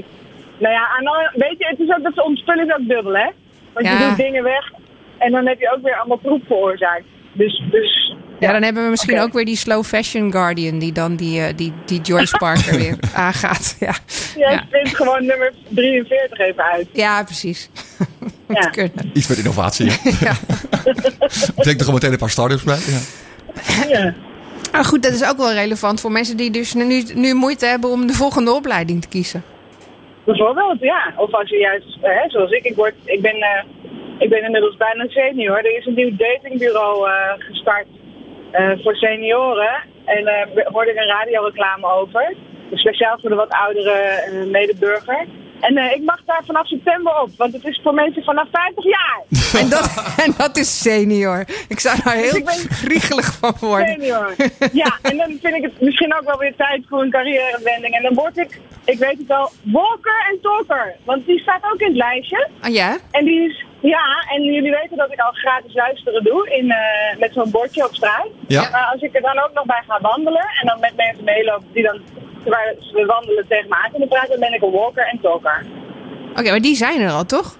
Nou ja, aan weet je, het is ook dat ze ontspullen is ook dubbel, hè? Want Ja. je doet dingen weg en dan heb je ook weer allemaal troep veroorzaakt. Dus, dus Ja, dan hebben we misschien ook weer die slow fashion guardian die dan die, eh, die, die Joyce Parker weer aangaat. Ja, jij Ja. vindt gewoon nummer 43 even uit. ja precies. Ja. Kunnen. Iets met innovatie. Ja. Betekent er gewoon meteen een paar start-ups bij. Ja. Ja. Maar goed, dat is ook wel relevant voor mensen die dus nu, nu moeite hebben om de volgende opleiding te kiezen. Bijvoorbeeld, ja. Of als je juist, eh, hè, zoals ik, ik, word, ik, ben, eh, ik ben inmiddels bijna senior. Er is een nieuw datingbureau eh, gestart eh, voor senioren. En eh, er hoorde ik een radioreclame over. Dus speciaal voor de wat oudere eh, medeburger. En eh, ik mag daar vanaf september op, want het is voor mensen vanaf 50 jaar. En dat, en dat is senior. Ik zou daar heel ik ben- griegelig van worden. Senior. Ja, en dan vind ik het misschien ook wel weer tijd voor een carrièrewending. En dan word ik, ik weet het al, walker en talker. Want die staat ook in het lijstje. Ah ja? En die is, ja, en jullie weten dat ik al gratis luisteren doe in, eh, met zo'n bordje op straat. Ja. Maar als ik er dan ook nog bij ga wandelen en dan met mensen meelopen die dan, terwijl ze wandelen tegen me aan kunnen praten, dan ben ik een walker en talker. Oké, maar die zijn er al, toch?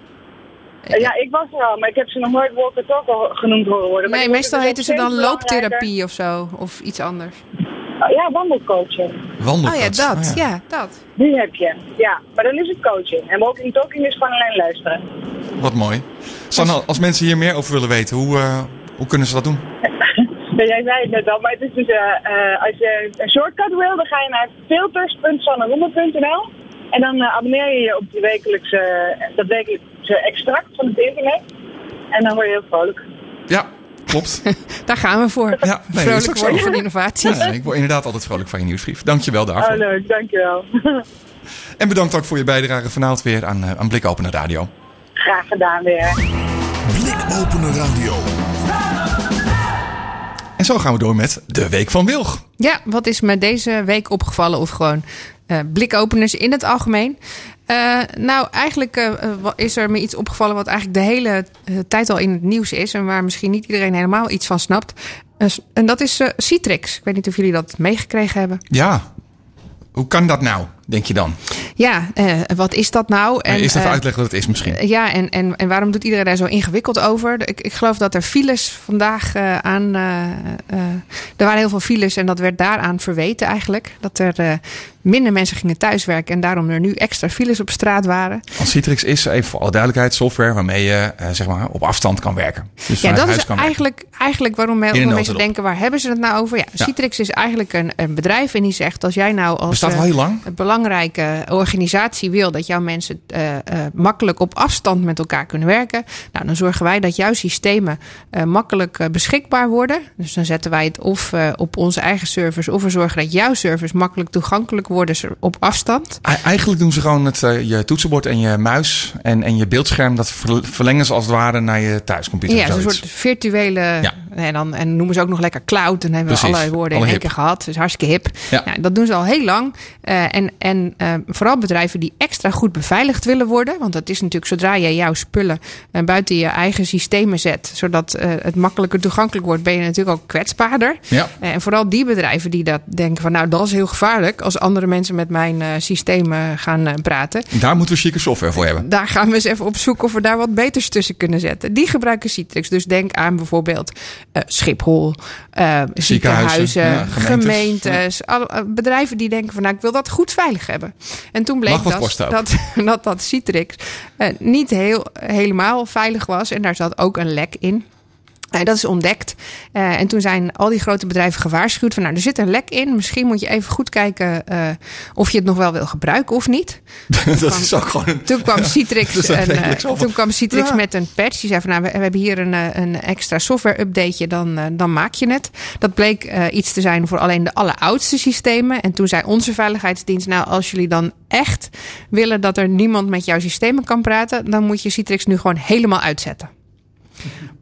Eh, ja, ik was er al, maar ik heb ze nog nooit walker talker genoemd horen worden. Maar Nee, meestal heten ze dan looptherapie of zo. Of iets anders. Oh, ja, wandelcoaching. Wandelpad. Oh ja, dat. Ah, ja. dat. Die heb je. Ja, maar dan is het coaching. En walking talking is gewoon alleen luisteren. Wat mooi. Sanne, als mensen hier meer over willen weten, hoe, eh, hoe kunnen ze dat doen? Ja, jij zei het net al, maar het is dus, eh, eh, als je een shortcut wil, dan ga je naar filters.sanneroemen.nl en dan eh, abonneer je je op die wekelijkse, dat wekelijkse extract van het internet. En dan word je heel vrolijk. Ja, klopt. Daar gaan we voor. Ja, nee, Vrolijk worden van innovatie. Ja, ik word inderdaad altijd vrolijk van je nieuwsbrief. Dank je wel daarvoor. Oh, leuk, dankjewel. En bedankt ook voor je bijdrage vanavond weer aan, aan Blik Open Radio. Graag gedaan weer. Blikopener Radio. En zo gaan we door met de Week van Wilg. Ja, wat is me deze week opgevallen? Of gewoon eh, blikopeners in het algemeen? Eh, nou, eigenlijk eh, is er me iets opgevallen wat eigenlijk de hele tijd al in het nieuws is. En waar misschien niet iedereen helemaal iets van snapt. En dat is Citrix. Ik weet niet of jullie dat meegekregen hebben. Ja, hoe kan dat nou, denk je dan? Ja, eh, wat is dat nou? En, Eerst even eh, uitleggen wat het is misschien. Ja, en, en, en waarom doet iedereen daar zo ingewikkeld over? Ik, ik geloof dat er files vandaag eh, aan. er waren heel veel files en dat werd daaraan verweten eigenlijk. Dat er minder mensen gingen thuiswerken en daarom er nu extra files op straat waren. Want Citrix is, even voor alle duidelijkheid, software waarmee je eh, zeg maar, op afstand kan werken. Dus Ja, dat is werken. eigenlijk, eigenlijk waarom mensen denken: waar hebben ze het nou over? Ja, Ja. Citrix is eigenlijk een, een bedrijf en die zegt: als jij nou als eh, al heel lang. een belangrijke organisatie wil dat jouw mensen eh, makkelijk op afstand met elkaar kunnen werken, nou, dan zorgen wij dat jouw systemen makkelijk beschikbaar worden. Dus dan zetten wij het of op onze eigen servers, of we zorgen dat jouw servers makkelijk toegankelijk worden op afstand. Eigenlijk doen ze gewoon het, eh, je toetsenbord en je muis en, en je beeldscherm. Dat ver- verlengen ze als het ware naar je thuiscomputer. Ja, zoiets. soort virtuele. Ja. En, dan, en noemen ze ook nog lekker cloud. Dan hebben we Precies. allerlei woorden Alle in één hip. keer gehad. Dus hartstikke hip. Ja. Ja. dat doen ze al heel lang. Eh, en en eh, vooral bedrijven die extra goed beveiligd willen worden. Want dat is natuurlijk zodra jij jouw spullen eh, buiten je eigen systemen zet. Zodat het makkelijker toegankelijk wordt. Ben je natuurlijk ook kwetsbaarder. Ja. En vooral die bedrijven die dat denken van nou dat is heel gevaarlijk. Als andere mensen met mijn systemen gaan praten. Daar moeten we chique software voor hebben. Daar gaan we eens even op zoek of we daar wat beters tussen kunnen zetten. Die gebruiken Citrix. Dus denk aan bijvoorbeeld eh, Schiphol, eh, ziekenhuizen, ja, gemeentes. eh, bedrijven die denken van nou, ik wil dat goed veilig hebben. En toen bleek dat, dat, dat dat Citrix niet heel, helemaal veilig was. En daar zat ook een lek in. Eh, dat is ontdekt. Eh, en toen zijn al die grote bedrijven gewaarschuwd van nou, er zit een lek in. Misschien moet je even goed kijken eh, of je het nog wel wil gebruiken of niet. dat is ook gewoon een... Toen kwam Citrix, en, eh, toen kwam Citrix Ja. met een patch. Die zei van nou, we, we hebben hier een, eh, een extra software updateje, dan, eh, dan maak je het. Dat bleek eh, iets te zijn voor alleen de alleroudste systemen. En toen zei onze veiligheidsdienst, nou als jullie dan echt willen dat er niemand met jouw systemen kan praten, dan moet je Citrix nu gewoon helemaal uitzetten.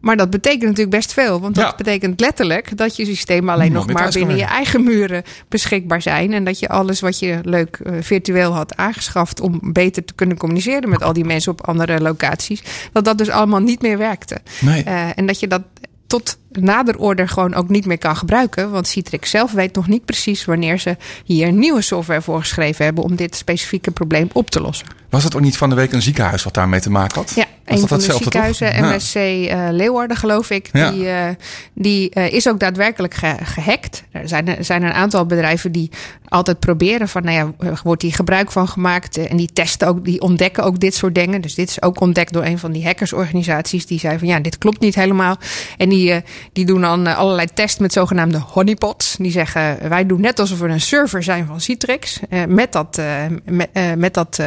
Maar dat betekent natuurlijk best veel. Want dat Ja. betekent letterlijk dat je systemen alleen nog maar binnen je eigen muren beschikbaar zijn. En dat je alles wat je leuk eh, virtueel had aangeschaft om beter te kunnen communiceren met al die mensen op andere locaties, dat dat dus allemaal niet meer werkte. Nee. Eh, en dat je dat tot nader order gewoon ook niet meer kan gebruiken. Want Citrix zelf weet nog niet precies wanneer ze hier nieuwe software voor geschreven hebben om dit specifieke probleem op te lossen. Was het ook niet van de week een ziekenhuis wat daarmee te maken had? Ja, Was een dat van de hetzelfde, toch? ziekenhuizen. MSC eh, Leeuwarden geloof ik, Ja. die, eh, die eh, is ook daadwerkelijk ge- gehackt. Er zijn, er zijn een aantal bedrijven die altijd proberen van, nou ja, wordt hier gebruik van gemaakt? En die testen ook, die ontdekken ook dit soort dingen. Dus dit is ook ontdekt door een van die hackersorganisaties die zei van, ja, dit klopt niet helemaal. En die, die doen dan eh, allerlei tests met zogenaamde honeypots. Die zeggen, wij doen net alsof we een server zijn van Citrix. eh, met dat, eh, met, met dat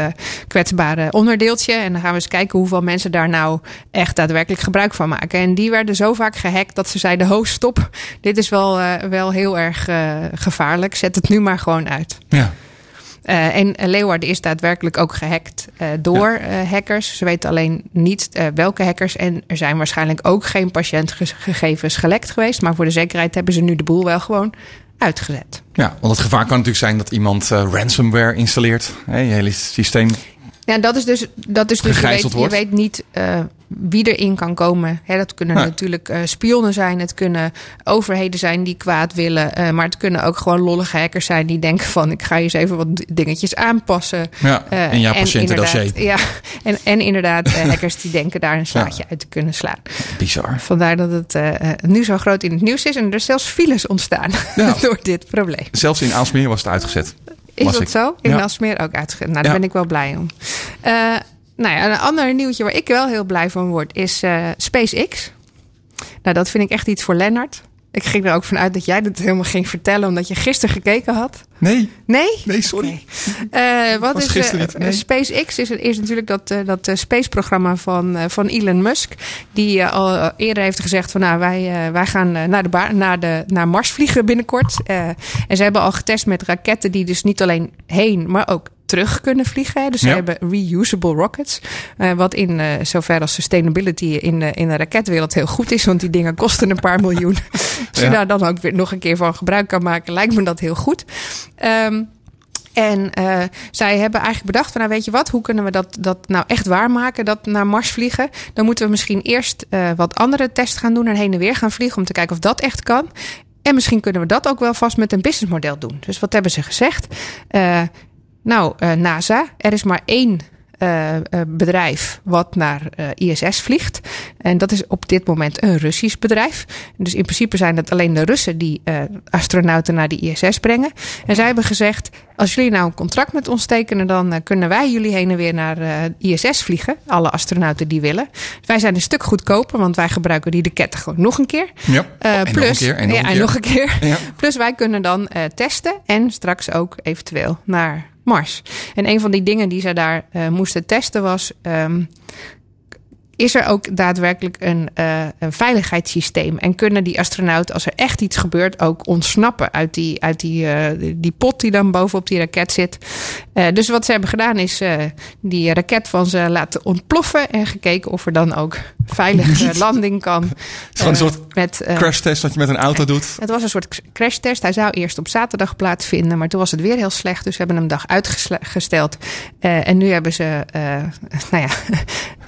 kwetsbare onderdeeltje. En dan gaan we eens kijken hoeveel mensen daar nou echt daadwerkelijk gebruik van maken. En die werden zo vaak gehackt dat ze zeiden: Ho, stop. Dit is wel, wel heel erg gevaarlijk. Zet het nu maar gewoon uit. Ja. Eh, en Leeuwarden is daadwerkelijk ook gehackt eh, door eh, hackers. Ze weten alleen niet welke hackers. En er zijn waarschijnlijk ook geen patiëntgegevens gelekt geweest. Maar voor de zekerheid hebben ze nu de boel wel gewoon uitgezet. ja, want het gevaar kan natuurlijk zijn dat iemand ransomware installeert. Hè, je hele systeem. Ja, dat is dus, dat is dus je, weet, je weet niet wie erin kan komen. Hè, dat kunnen natuurlijk eh, spionnen zijn, het kunnen overheden zijn die kwaad willen. eh, maar het kunnen ook gewoon lollige hackers zijn die denken van ik ga je eens even wat dingetjes aanpassen. Ja, Eh, in jouw en patiëntendossier. inderdaad- Ja, en, en inderdaad hackers die denken daar een slaatje uit te kunnen slaan. Bizar. Vandaar dat het nu zo groot in het nieuws is en er zelfs files ontstaan Ja. door dit probleem. Zelfs in Aalsmeer was het uitgezet. Is dat ik. zo? In Ja. Alsmeer ook uitgezet. Nou, daar Ja. ben ik wel blij om. Nou ja, een ander nieuwtje waar ik wel heel blij van word is eh, SpaceX. Nou, dat vind ik echt iets voor Lennart. Ik ging er ook vanuit dat jij dit helemaal ging vertellen, omdat je gisteren gekeken had. Nee, Nee? nee, sorry. Eh, wat Was is nee. SpaceX is, is natuurlijk dat, dat space-programma van, van Elon Musk. Die al eerder heeft gezegd van nou, wij, wij gaan naar, de naar, de, naar Mars vliegen binnenkort. En ze hebben al getest met raketten die dus niet alleen heen, maar ook terug kunnen vliegen. Dus ze Ja. hebben reusable rockets. eh, wat in eh, zover als sustainability in de, in de raketwereld heel goed is. Want die dingen kosten een paar miljoen. Als je daar dan ook weer nog een keer van gebruik kan maken, lijkt me dat heel goed. Ehm, en eh, zij hebben eigenlijk bedacht van, nou weet je wat, hoe kunnen we dat, dat nou echt waarmaken, dat naar Mars vliegen? Dan moeten we misschien eerst eh, wat andere tests gaan doen en heen en weer gaan vliegen om te kijken of dat echt kan. En misschien kunnen we dat ook wel vast met een businessmodel doen. Dus wat hebben ze gezegd? Eh, nou, eh, NASA, er is maar één eh, eh, bedrijf wat naar ISS vliegt. En dat is op dit moment een Russisch bedrijf. Dus in principe zijn het alleen de Russen die astronauten naar de ISS brengen. En zij hebben gezegd: als jullie nou een contract met ons tekenen, dan kunnen wij jullie heen en weer naar ISS vliegen. Alle astronauten die willen. Wij zijn een stuk goedkoper, want wij gebruiken die raketten gewoon nog een keer. Ja. Eh, en nog plus, een keer. En nog ja, een en keer. nog een keer. Ja. Plus wij kunnen dan testen en straks ook eventueel naar Mars. En een van die dingen die zij daar eh, moesten testen was. ehm, is er ook daadwerkelijk een, eh, een veiligheidssysteem? En kunnen die astronauten, als er echt iets gebeurt, ook ontsnappen uit die, uit die, eh, die pot die dan bovenop die raket zit? Eh, dus wat ze hebben gedaan is eh, die raket van ze laten ontploffen en gekeken of er dan ook veilige landing kan. Het is gewoon een eh, soort met, eh, crash test dat je met een auto doet. het was een soort crashtest. Hij zou eerst op zaterdag plaatsvinden, maar toen was het weer heel slecht. Dus ze hebben hem een dag uitgesteld. En nu hebben ze, nou ja,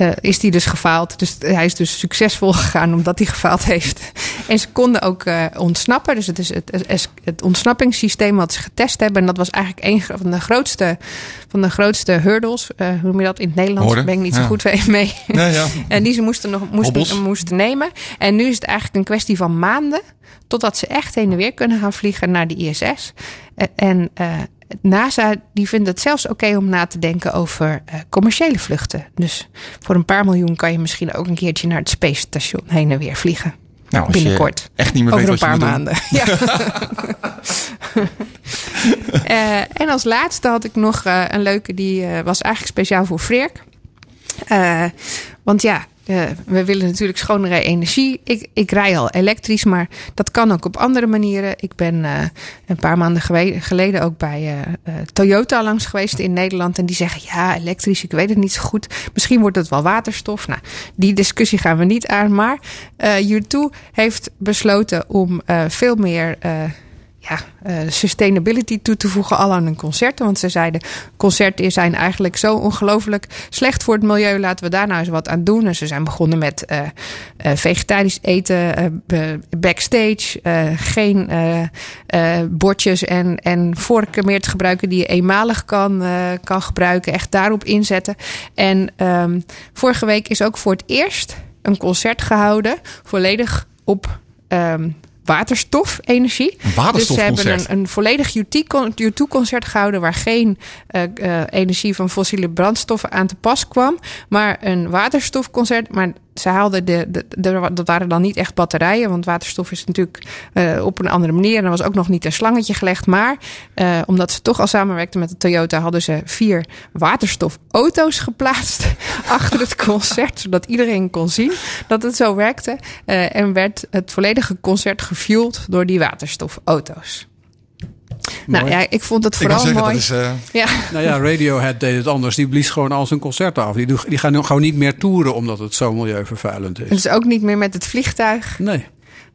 is die dus gefaald. Dus hij is dus succesvol gegaan omdat hij gefaald heeft. En ze konden ook eh, ontsnappen. Dus het is het, het, het ontsnappingssysteem wat ze getest hebben. En dat was eigenlijk een van de grootste, van de grootste hurdles. Eh, hoe noem je dat in het Nederlands? Hoorden, Ben ik niet zo goed mee. Ja, ja. En die ze moesten, nog, moesten, moesten nemen. En nu is het eigenlijk een kwestie van maanden. Totdat ze echt heen en weer kunnen gaan vliegen naar de ISS. Eh, En NASA die vindt het zelfs oké om na te denken over commerciële vluchten. Dus voor een paar miljoen kan je misschien ook een keertje naar het Space Station heen en weer vliegen. Nou, Binnenkort. echt niet meer Over weet een paar maanden. Ja. Eh, en als laatste had ik nog eh, een leuke, die eh, was eigenlijk speciaal voor Freerk. Eh, want ja, eh, we willen natuurlijk schonere energie. Ik, ik rij al elektrisch, maar dat kan ook op andere manieren. Ik ben eh, een paar maanden geleden ook bij eh, Toyota langs geweest in Nederland. En die zeggen, ja, elektrisch, ik weet het niet zo goed. Misschien wordt het wel waterstof. Nou, die discussie gaan we niet aan. Maar eh U2 heeft besloten om veel meer... ja, eh, sustainability toe te voegen al aan een concert. Want ze zeiden, concerten zijn eigenlijk zo ongelooflijk slecht voor het milieu. Laten we daar nou eens wat aan doen. En ze zijn begonnen met eh, eh, vegetarisch eten, backstage, geen bordjes en, en vorken meer te gebruiken die je eenmalig kan, kan gebruiken. Echt daarop inzetten. En ehm, vorige week is ook voor het eerst een concert gehouden, volledig op ehm, waterstofenergie. Dus ze hebben een, een volledig U2-concert gehouden waar geen eh, eh, energie van fossiele brandstoffen aan te pas kwam, maar een waterstofconcert. Maar ze haalden de, de, de- dat waren dan niet echt batterijen, want waterstof is natuurlijk eh, op een andere manier. En er was ook nog niet een slangetje gelegd. Maar eh, omdat ze toch al samenwerkten met de Toyota, hadden ze vier waterstofauto's geplaatst achter het concert, zodat iedereen kon zien dat het zo werkte. Eh, en werd het volledige concert gefueld door die waterstofauto's. Nou Mooi. ja, ik vond het vooral zeggen, mooi. dat is... eh, Ja, Nou ja, Radiohead deed het anders. Die blies gewoon al zijn concerten af. Die, die gaan nu gewoon niet meer toeren omdat het zo milieuvervuilend het is. is ook niet meer met het vliegtuig. Nee,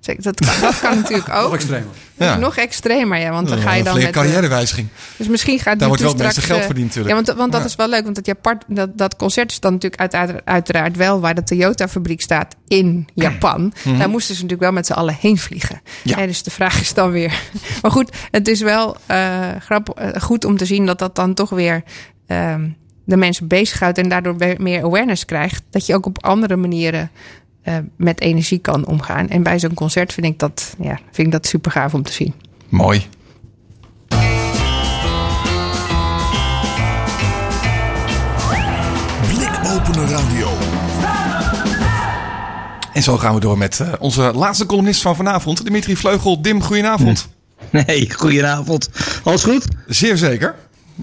Dat kan, dat kan natuurlijk nog ook. extremer. Dat is Ja. nog extremer, ja. Want dan ga je dan met... eh, carrièrewijziging. Dus misschien gaat Daar U2 wordt wel het meeste geld eh, verdiend natuurlijk. Ja, want, want dat Ja. is wel leuk. Want dat, Japan, dat, dat concert is dan natuurlijk uiteraard, uiteraard wel waar de Toyota-fabriek staat in Japan. Daar moesten ze natuurlijk wel met z'n allen heen vliegen. Mhm. Ja. Dus de vraag is dan weer... Maar goed, het is wel eh, grappig, eh, goed om te zien dat dat dan toch weer... ehm, de mensen bezighoudt en daardoor meer awareness krijgt. Dat je ook op andere manieren eh, met energie kan omgaan. En bij zo'n concert vind ik dat, ja, vind ik dat super gaaf om te zien. Mooi. Blikopener Radio. En zo gaan we door met eh, onze laatste columnist van vanavond, Dimitri Vleugel. Dim, goedenavond. Nee, goedenavond. Alles goed? Zeer zeker.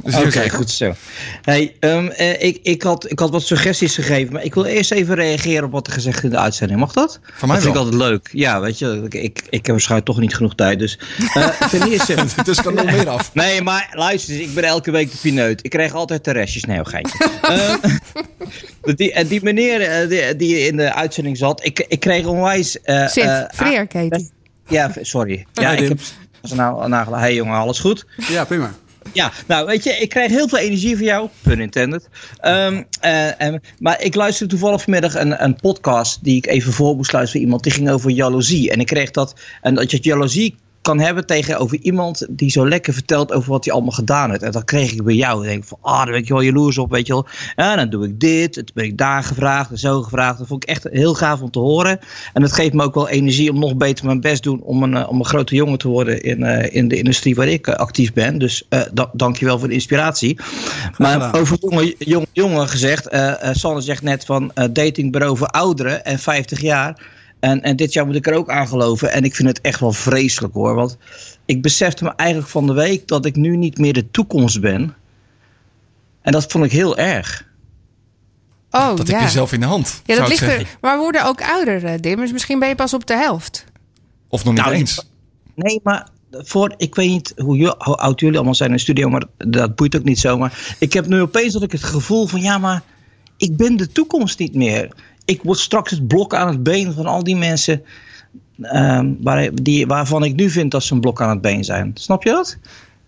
Zeer Oké, goed zo. Hey, ehm, eh, ik, ik, had, ik had wat suggesties gegeven, maar ik wil eerst even reageren op wat er gezegd is in de uitzending. Mag dat? Van mij dat vind wel. ik altijd leuk. Ja, weet je, ik, ik, ik heb waarschijnlijk toch niet genoeg tijd. Dus eh, ten eerste... Dus kan er nog meer af. Nee, maar luister eens, ik ben elke week de pineut. Ik krijg altijd de restjes. Nee, een geintje. Ehm, die, eh, die meneer die, die in de uitzending zat, ik, ik kreeg onwijs... eh, Zit, Freer, Katie. Ja, sorry. Ja, ik heb... Als nou, nou, hey jongen, alles goed? Ja, prima. Ja, nou weet je, ik krijg heel veel energie van jou, pun intended. Ehm, eh, maar ik luisterde toevallig vanmiddag een, een podcast die ik even voor moest luisteren van iemand die ging over jaloezie. En ik kreeg dat, en dat je jaloezie kan hebben tegenover iemand die zo lekker vertelt over wat hij allemaal gedaan heeft. En dat kreeg ik bij jou. Ik denk van, ah, daar ben ik wel jaloers op, weet je wel. Ja, dan doe ik dit, toen ben ik daar gevraagd en zo gevraagd. Dat vond ik echt heel gaaf om te horen. En dat geeft me ook wel energie om nog beter mijn best te doen om een, eh, om een grote jongen te worden in, eh, in de industrie waar ik eh, actief ben. Dus eh da dankjewel voor de inspiratie. Maar over jonge, jonge, jongen gezegd, Sanne zegt net van datingbureau voor ouderen en 50 jaar. En, en dit jaar moet ik er ook aan geloven. En ik vind het echt wel vreselijk hoor. Want ik besefte me eigenlijk van de week dat ik nu niet meer de toekomst ben. En dat vond ik heel erg. Oh, Dat ja. heb je zelf in de hand. Ja, dat ligt zeggen. er. Maar we worden ook ouder, eh, Dim. Dus misschien ben je pas op de helft. Of nog niet Nou, ik- eens. Nee, maar voor, ik weet niet hoe, je, hoe oud jullie allemaal zijn in de studio, maar dat boeit ook niet zo. Maar ik heb nu opeens dat ik het gevoel van, ja, maar ik ben de toekomst niet meer. Ik word straks het blok aan het been van al die mensen ehm, waar, die, waarvan ik nu vind dat ze een blok aan het been zijn. Snap je dat?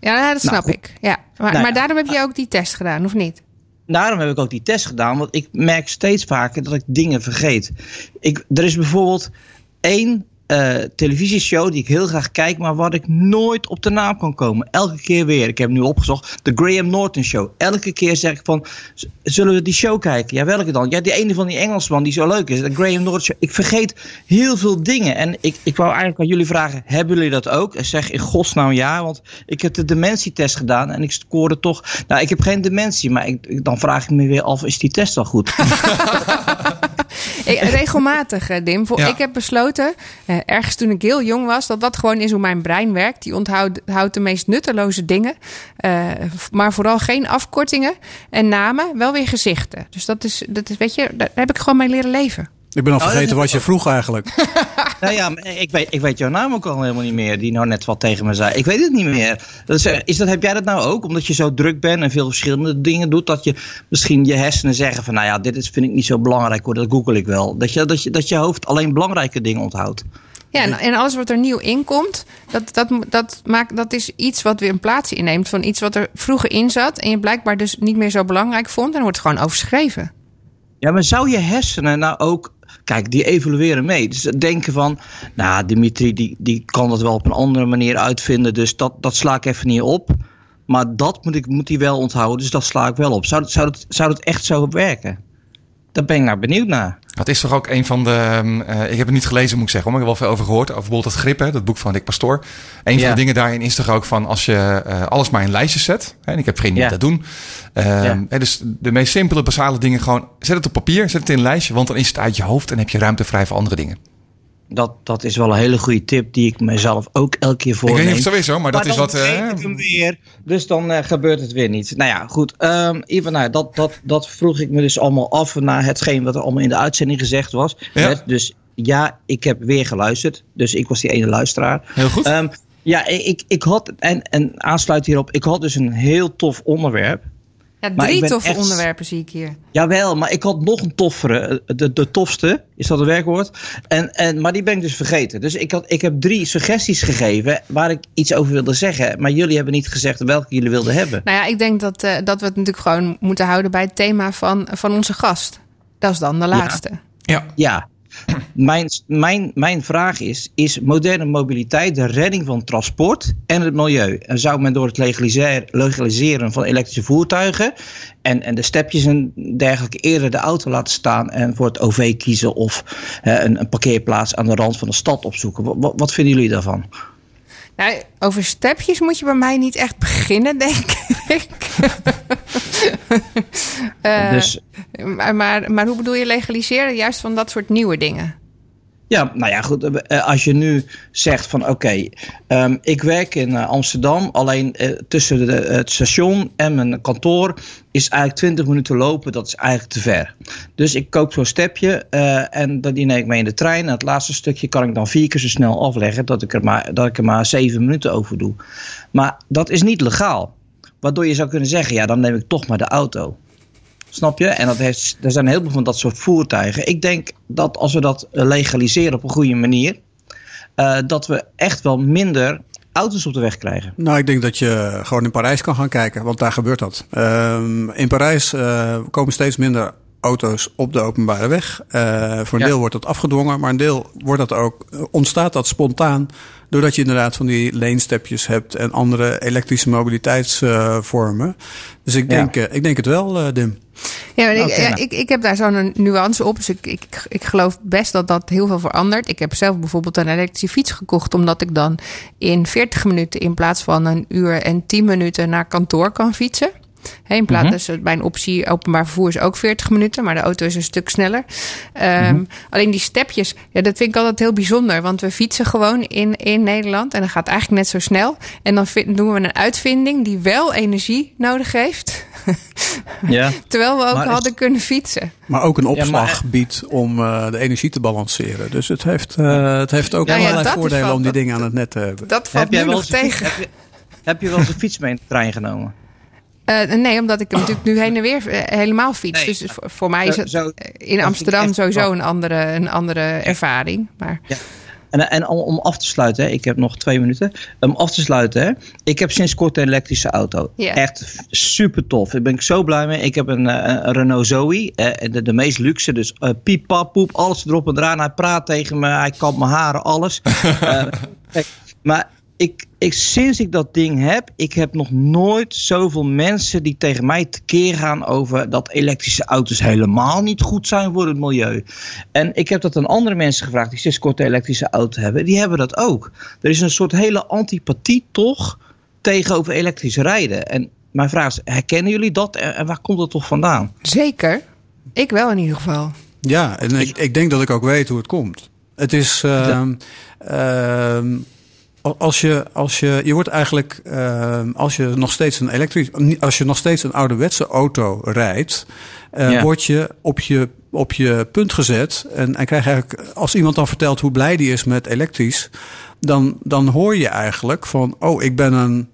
Ja, dat Nou, snap ik. Ja. Maar, Nou maar daarom heb je ook die test gedaan, of niet? Daarom heb ik ook die test gedaan, want ik merk steeds vaker dat ik dingen vergeet. Ik, er is bijvoorbeeld één eh, televisieshow die ik heel graag kijk, maar waar ik nooit op de naam kan komen. Elke keer weer. Ik heb nu opgezocht. De Graham Norton Show. Elke keer zeg ik van, zullen we die show kijken? Ja, welke dan? Ja, die ene van die Engelsman die zo leuk is. De Graham Norton Show. Ik vergeet heel veel dingen. En ik, ik wou eigenlijk aan jullie vragen, hebben jullie dat ook? En zeg in godsnaam ja, want ik heb de dementietest gedaan en ik scoorde toch... Nou, ik heb geen dementie, maar ik, dan vraag ik me weer af, is die test wel goed? Ik, regelmatig, eh, Dim. Voor, Ja. Ik heb besloten, eh, ergens toen ik heel jong was, dat dat gewoon is hoe mijn brein werkt. Die onthoudt houdt de meest nutteloze dingen. eh, maar vooral geen afkortingen en namen, wel weer gezichten. Dus dat is, dat is weet je, daar heb ik gewoon mee leren leven. Ik ben al Oh, vergeten is- wat je vroeg eigenlijk. Nou ja, ik weet, ik weet jouw naam ook al helemaal niet meer. Die nou net wat tegen me zei. Ik weet het niet meer. Dat is, is dat, heb jij dat nou ook? Omdat je zo druk bent en veel verschillende dingen doet. Dat je misschien je hersenen zeggen van... Nou ja, dit is, vind ik niet zo belangrijk hoor. Dat google ik wel. Dat je, dat, je, dat je hoofd alleen belangrijke dingen onthoudt. Ja, en, en alles wat er nieuw inkomt, dat, dat, dat, maakt, dat is iets wat weer een plaats inneemt van iets wat er vroeger in zat. En je blijkbaar dus niet meer zo belangrijk vond. En dan wordt het gewoon overschreven. Ja, maar zou je hersenen nou ook... Kijk, die evolueren mee. Dus denken van... Nou, Dimitri die, die kan dat wel op een andere manier uitvinden. Dus dat, dat sla ik even niet op. Maar dat moet, ik, moet hij wel onthouden. Dus dat sla ik wel op. Zou, zou, dat, zou dat echt zo werken? Daar ben ik naar benieuwd naar. Dat is toch ook een van de. ehm, eh, ik heb het niet gelezen, moet ik zeggen, maar ik heb er wel veel over gehoord. Over bijvoorbeeld het grip, hè, dat boek van Dick Pastoor. Een Ja. van de dingen daarin is toch ook van als je eh, alles maar in lijstjes zet. Hè, en ik heb vrienden die Ja. dat doen. Ehm, Ja. hè, dus de meest simpele, basale dingen gewoon. Zet het op papier, zet het in een lijstje, want dan is het uit je hoofd en heb je ruimte vrij voor andere dingen. Dat, dat is wel een hele goede tip die ik mezelf ook elke keer Ik voorneem. weet niet of het zo is maar, dat is wat. eh, ik hem weer. Dus dan eh, gebeurt het weer niet. Nou ja, goed. Ehm Ivan, nou, dat, dat, dat vroeg ik me dus allemaal af na hetgeen wat er allemaal in de uitzending gezegd was. Ja. Dus ja, ik heb weer geluisterd. Dus ik was die ene luisteraar. Heel goed. Ehm, ja, ik, ik had, en, en aansluit hierop, ik had dus een heel tof onderwerp. Ja, drie toffe echt- onderwerpen zie ik hier. Jawel, maar ik had nog een toffere. eh, De, de tofste, is dat een werkwoord? En, en, maar die ben ik dus vergeten. Dus ik, had, ik heb drie suggesties gegeven waar ik iets over wilde zeggen. Maar jullie hebben niet gezegd welke jullie wilden hebben. Nou ja, ik denk dat, eh, dat we het natuurlijk gewoon moeten houden bij het thema van, van onze gast. Dat is dan de laatste. ja. Ja, mijn, mijn, mijn vraag is: is moderne mobiliteit de redding van transport en het milieu? En zou men door het legaliseren van elektrische voertuigen en, en de stepjes en dergelijke eerder de auto laten staan en voor het OV kiezen of eh, een, parkeerplaats aan de rand van de stad opzoeken? Wat, wat, wat vinden jullie daarvan? Nou, over stepjes moet je bij mij niet echt beginnen, denk ik. Eh, dus maar, maar, maar hoe bedoel je legaliseren? Juist van dat soort nieuwe dingen. Ja, nou ja, goed. eh, Als je nu zegt van oké, ehm, ik werk in eh, Amsterdam, alleen eh, tussen de, het station en mijn kantoor is eigenlijk 20 minuten lopen, dat is eigenlijk te ver. Dus ik koop zo'n stepje eh, en dat, die neem ik mee in de trein. En het laatste stukje kan ik dan vier keer zo snel afleggen dat ik er maar, dat ik er maar zeven minuten over doe. Maar dat is niet legaal. Waardoor je zou kunnen zeggen, ja, dan neem ik toch maar de auto. Snap je? En dat heeft, er zijn heel veel van dat soort voertuigen. Ik denk dat als we dat legaliseren op een goede manier, eh, dat we echt wel minder auto's op de weg krijgen. Nou, ik denk dat je gewoon in Parijs kan gaan kijken, want daar gebeurt dat. Ehm, in Parijs eh, komen steeds minder auto's op de openbare weg. Eh, voor een Ja. deel wordt dat afgedwongen, maar een deel wordt dat ook, ontstaat dat spontaan. Doordat je inderdaad van die leenstepjes hebt en andere elektrische mobiliteitsvormen. dus ik Ja. denk, eh, ik denk het wel, eh, Dim. Ja, maar ik, ja, nou. ik, ik heb daar zo'n nuance op. Dus ik, ik, ik geloof best dat dat heel veel verandert. Ik heb zelf bijvoorbeeld een elektrische fiets gekocht. Omdat ik dan in 40 minuten in plaats van een uur en 10 minuten naar kantoor kan fietsen. In plaats, Mhm. dus mijn optie openbaar vervoer is ook 40 minuten, maar de auto is een stuk sneller. Ehm, Mhm. Alleen die stepjes, ja, dat vind ik altijd heel bijzonder. Want we fietsen gewoon in, in Nederland en dat gaat eigenlijk net zo snel. En dan vind- doen we een uitvinding die wel energie nodig heeft. Ja. Terwijl we ook Maar is- hadden kunnen fietsen. Maar ook een maar- opslag biedt om eh, de energie te balanceren. Dus het heeft, eh, het heeft ook ja, allerlei voordelen om die dat- dingen aan het net te hebben. Dat valt nu wel nog eens een tegen. heb, je, heb je wel eens een fiets mee in de trein genomen? Eh, nee, omdat ik hem natuurlijk nu heen en weer eh, helemaal fiets. Nee. Dus voor, voor mij is het zo- in Amsterdam sowieso wel. een andere, een andere ervaring. Maar En, en om, om af te sluiten, hè, ik heb nog twee minuten. Om af te sluiten, hè, ik heb sinds kort een elektrische auto. Ja. Echt super tof. Daar ben ik zo blij mee. Ik heb een, eh, een Renault Zoe, eh, de, de meest luxe. Dus piep, pap, poep, alles erop en eraan. Hij praat tegen me, hij kapt mijn haren, alles. Eh, maar ik, ik, sinds ik dat ding heb, ik heb nog nooit zoveel mensen die tegen mij tekeer gaan over dat elektrische auto's helemaal niet goed zijn voor het milieu. En ik heb dat aan andere mensen gevraagd die sinds kort een elektrische auto hebben. Die hebben dat ook. Er is een soort hele antipathie toch tegenover elektrisch rijden. En mijn vraag is, herkennen jullie dat en, en waar komt dat toch vandaan? zeker. Ik wel in ieder geval. Ja, en ik, ik denk dat ik ook weet hoe het komt. Het is. ehm, ehm, als je, als je, je wordt eigenlijk, ehm, als je nog steeds een elektrisch, als je nog steeds een ouderwetse auto rijdt, eh, Ja. word je op je op je punt gezet. En, en krijg eigenlijk, als iemand dan vertelt hoe blij die is met elektrisch, dan, dan hoor je eigenlijk van: oh, ik ben een.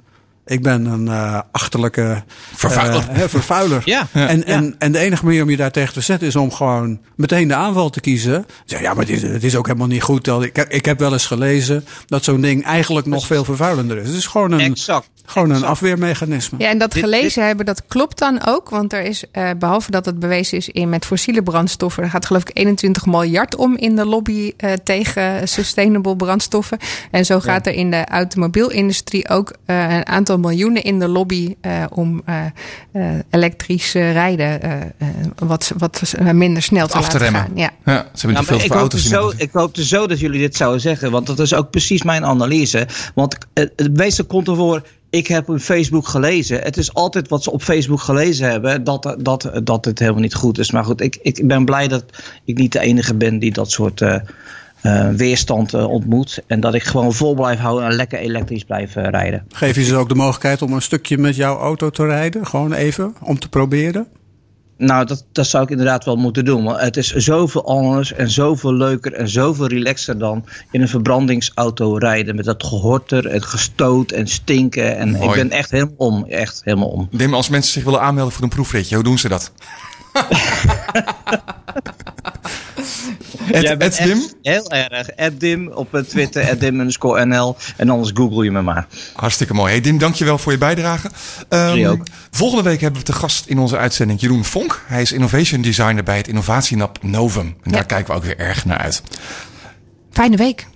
Ik ben een uh, achterlijke Vervuiler. uh, hè, vervuiler. Ja. En, en, en de enige manier om je daar tegen te zetten is om gewoon meteen de aanval te kiezen. Zeg, ja, maar het is, het is ook helemaal niet goed. Dat- Ik, heb- ik heb wel eens gelezen dat zo'n ding eigenlijk nog veel vervuilender is. Het is gewoon een, Exact. gewoon een afweermechanisme. Ja, en dat Dit- gelezen hebben, dat klopt dan ook. Want er is, eh, behalve dat het bewezen is in met fossiele brandstoffen, er gaat geloof ik 21 miljard om in de lobby eh, tegen sustainable brandstoffen. En zo gaat er in de automobielindustrie ook eh, een aantal miljoenen in de lobby eh, om eh, eh, elektrisch rijden eh, eh, wat, wat minder snel te af laten te remmen. gaan. Ja. Ja, ze hebben Ja, veel ik, auto's in zo, ik hoopte zo dat jullie dit zouden zeggen. Want dat is ook precies mijn analyse. Want het, het meeste komt ervoor. Ik heb op Facebook gelezen. Het is altijd wat ze op Facebook gelezen hebben. Dat, dat, dat het helemaal niet goed is. Maar goed, ik, ik ben blij dat ik niet de enige ben die dat soort eh, eh, weerstand eh, ontmoet. En dat ik gewoon vol blijf houden en lekker elektrisch blijf eh, rijden. Geef je ze ook de mogelijkheid om een stukje met jouw auto te rijden? Gewoon even, om te proberen? Nou, dat, dat zou ik inderdaad wel moeten doen. Want het is zoveel anders en zoveel leuker en zoveel relaxer dan in een verbrandingsauto rijden. Met dat gehorter en gestoot en stinken. En Mooi. ik ben echt helemaal om. Echt helemaal om. Dim, als mensen zich willen aanmelden voor een proefritje, hoe doen ze dat? Ed, Dim, heel erg. Ed Dim op Twitter, Ed Dim underscore NL. En anders google je me maar. hartstikke mooi. Hey Dim, dankjewel voor je bijdrage. Ehm, ook. volgende week hebben we te gast in onze uitzending Jeroen Vonk. Hij is innovation designer bij het innovatielab Novum. En daar Ja. kijken we ook weer erg naar uit. Fijne week.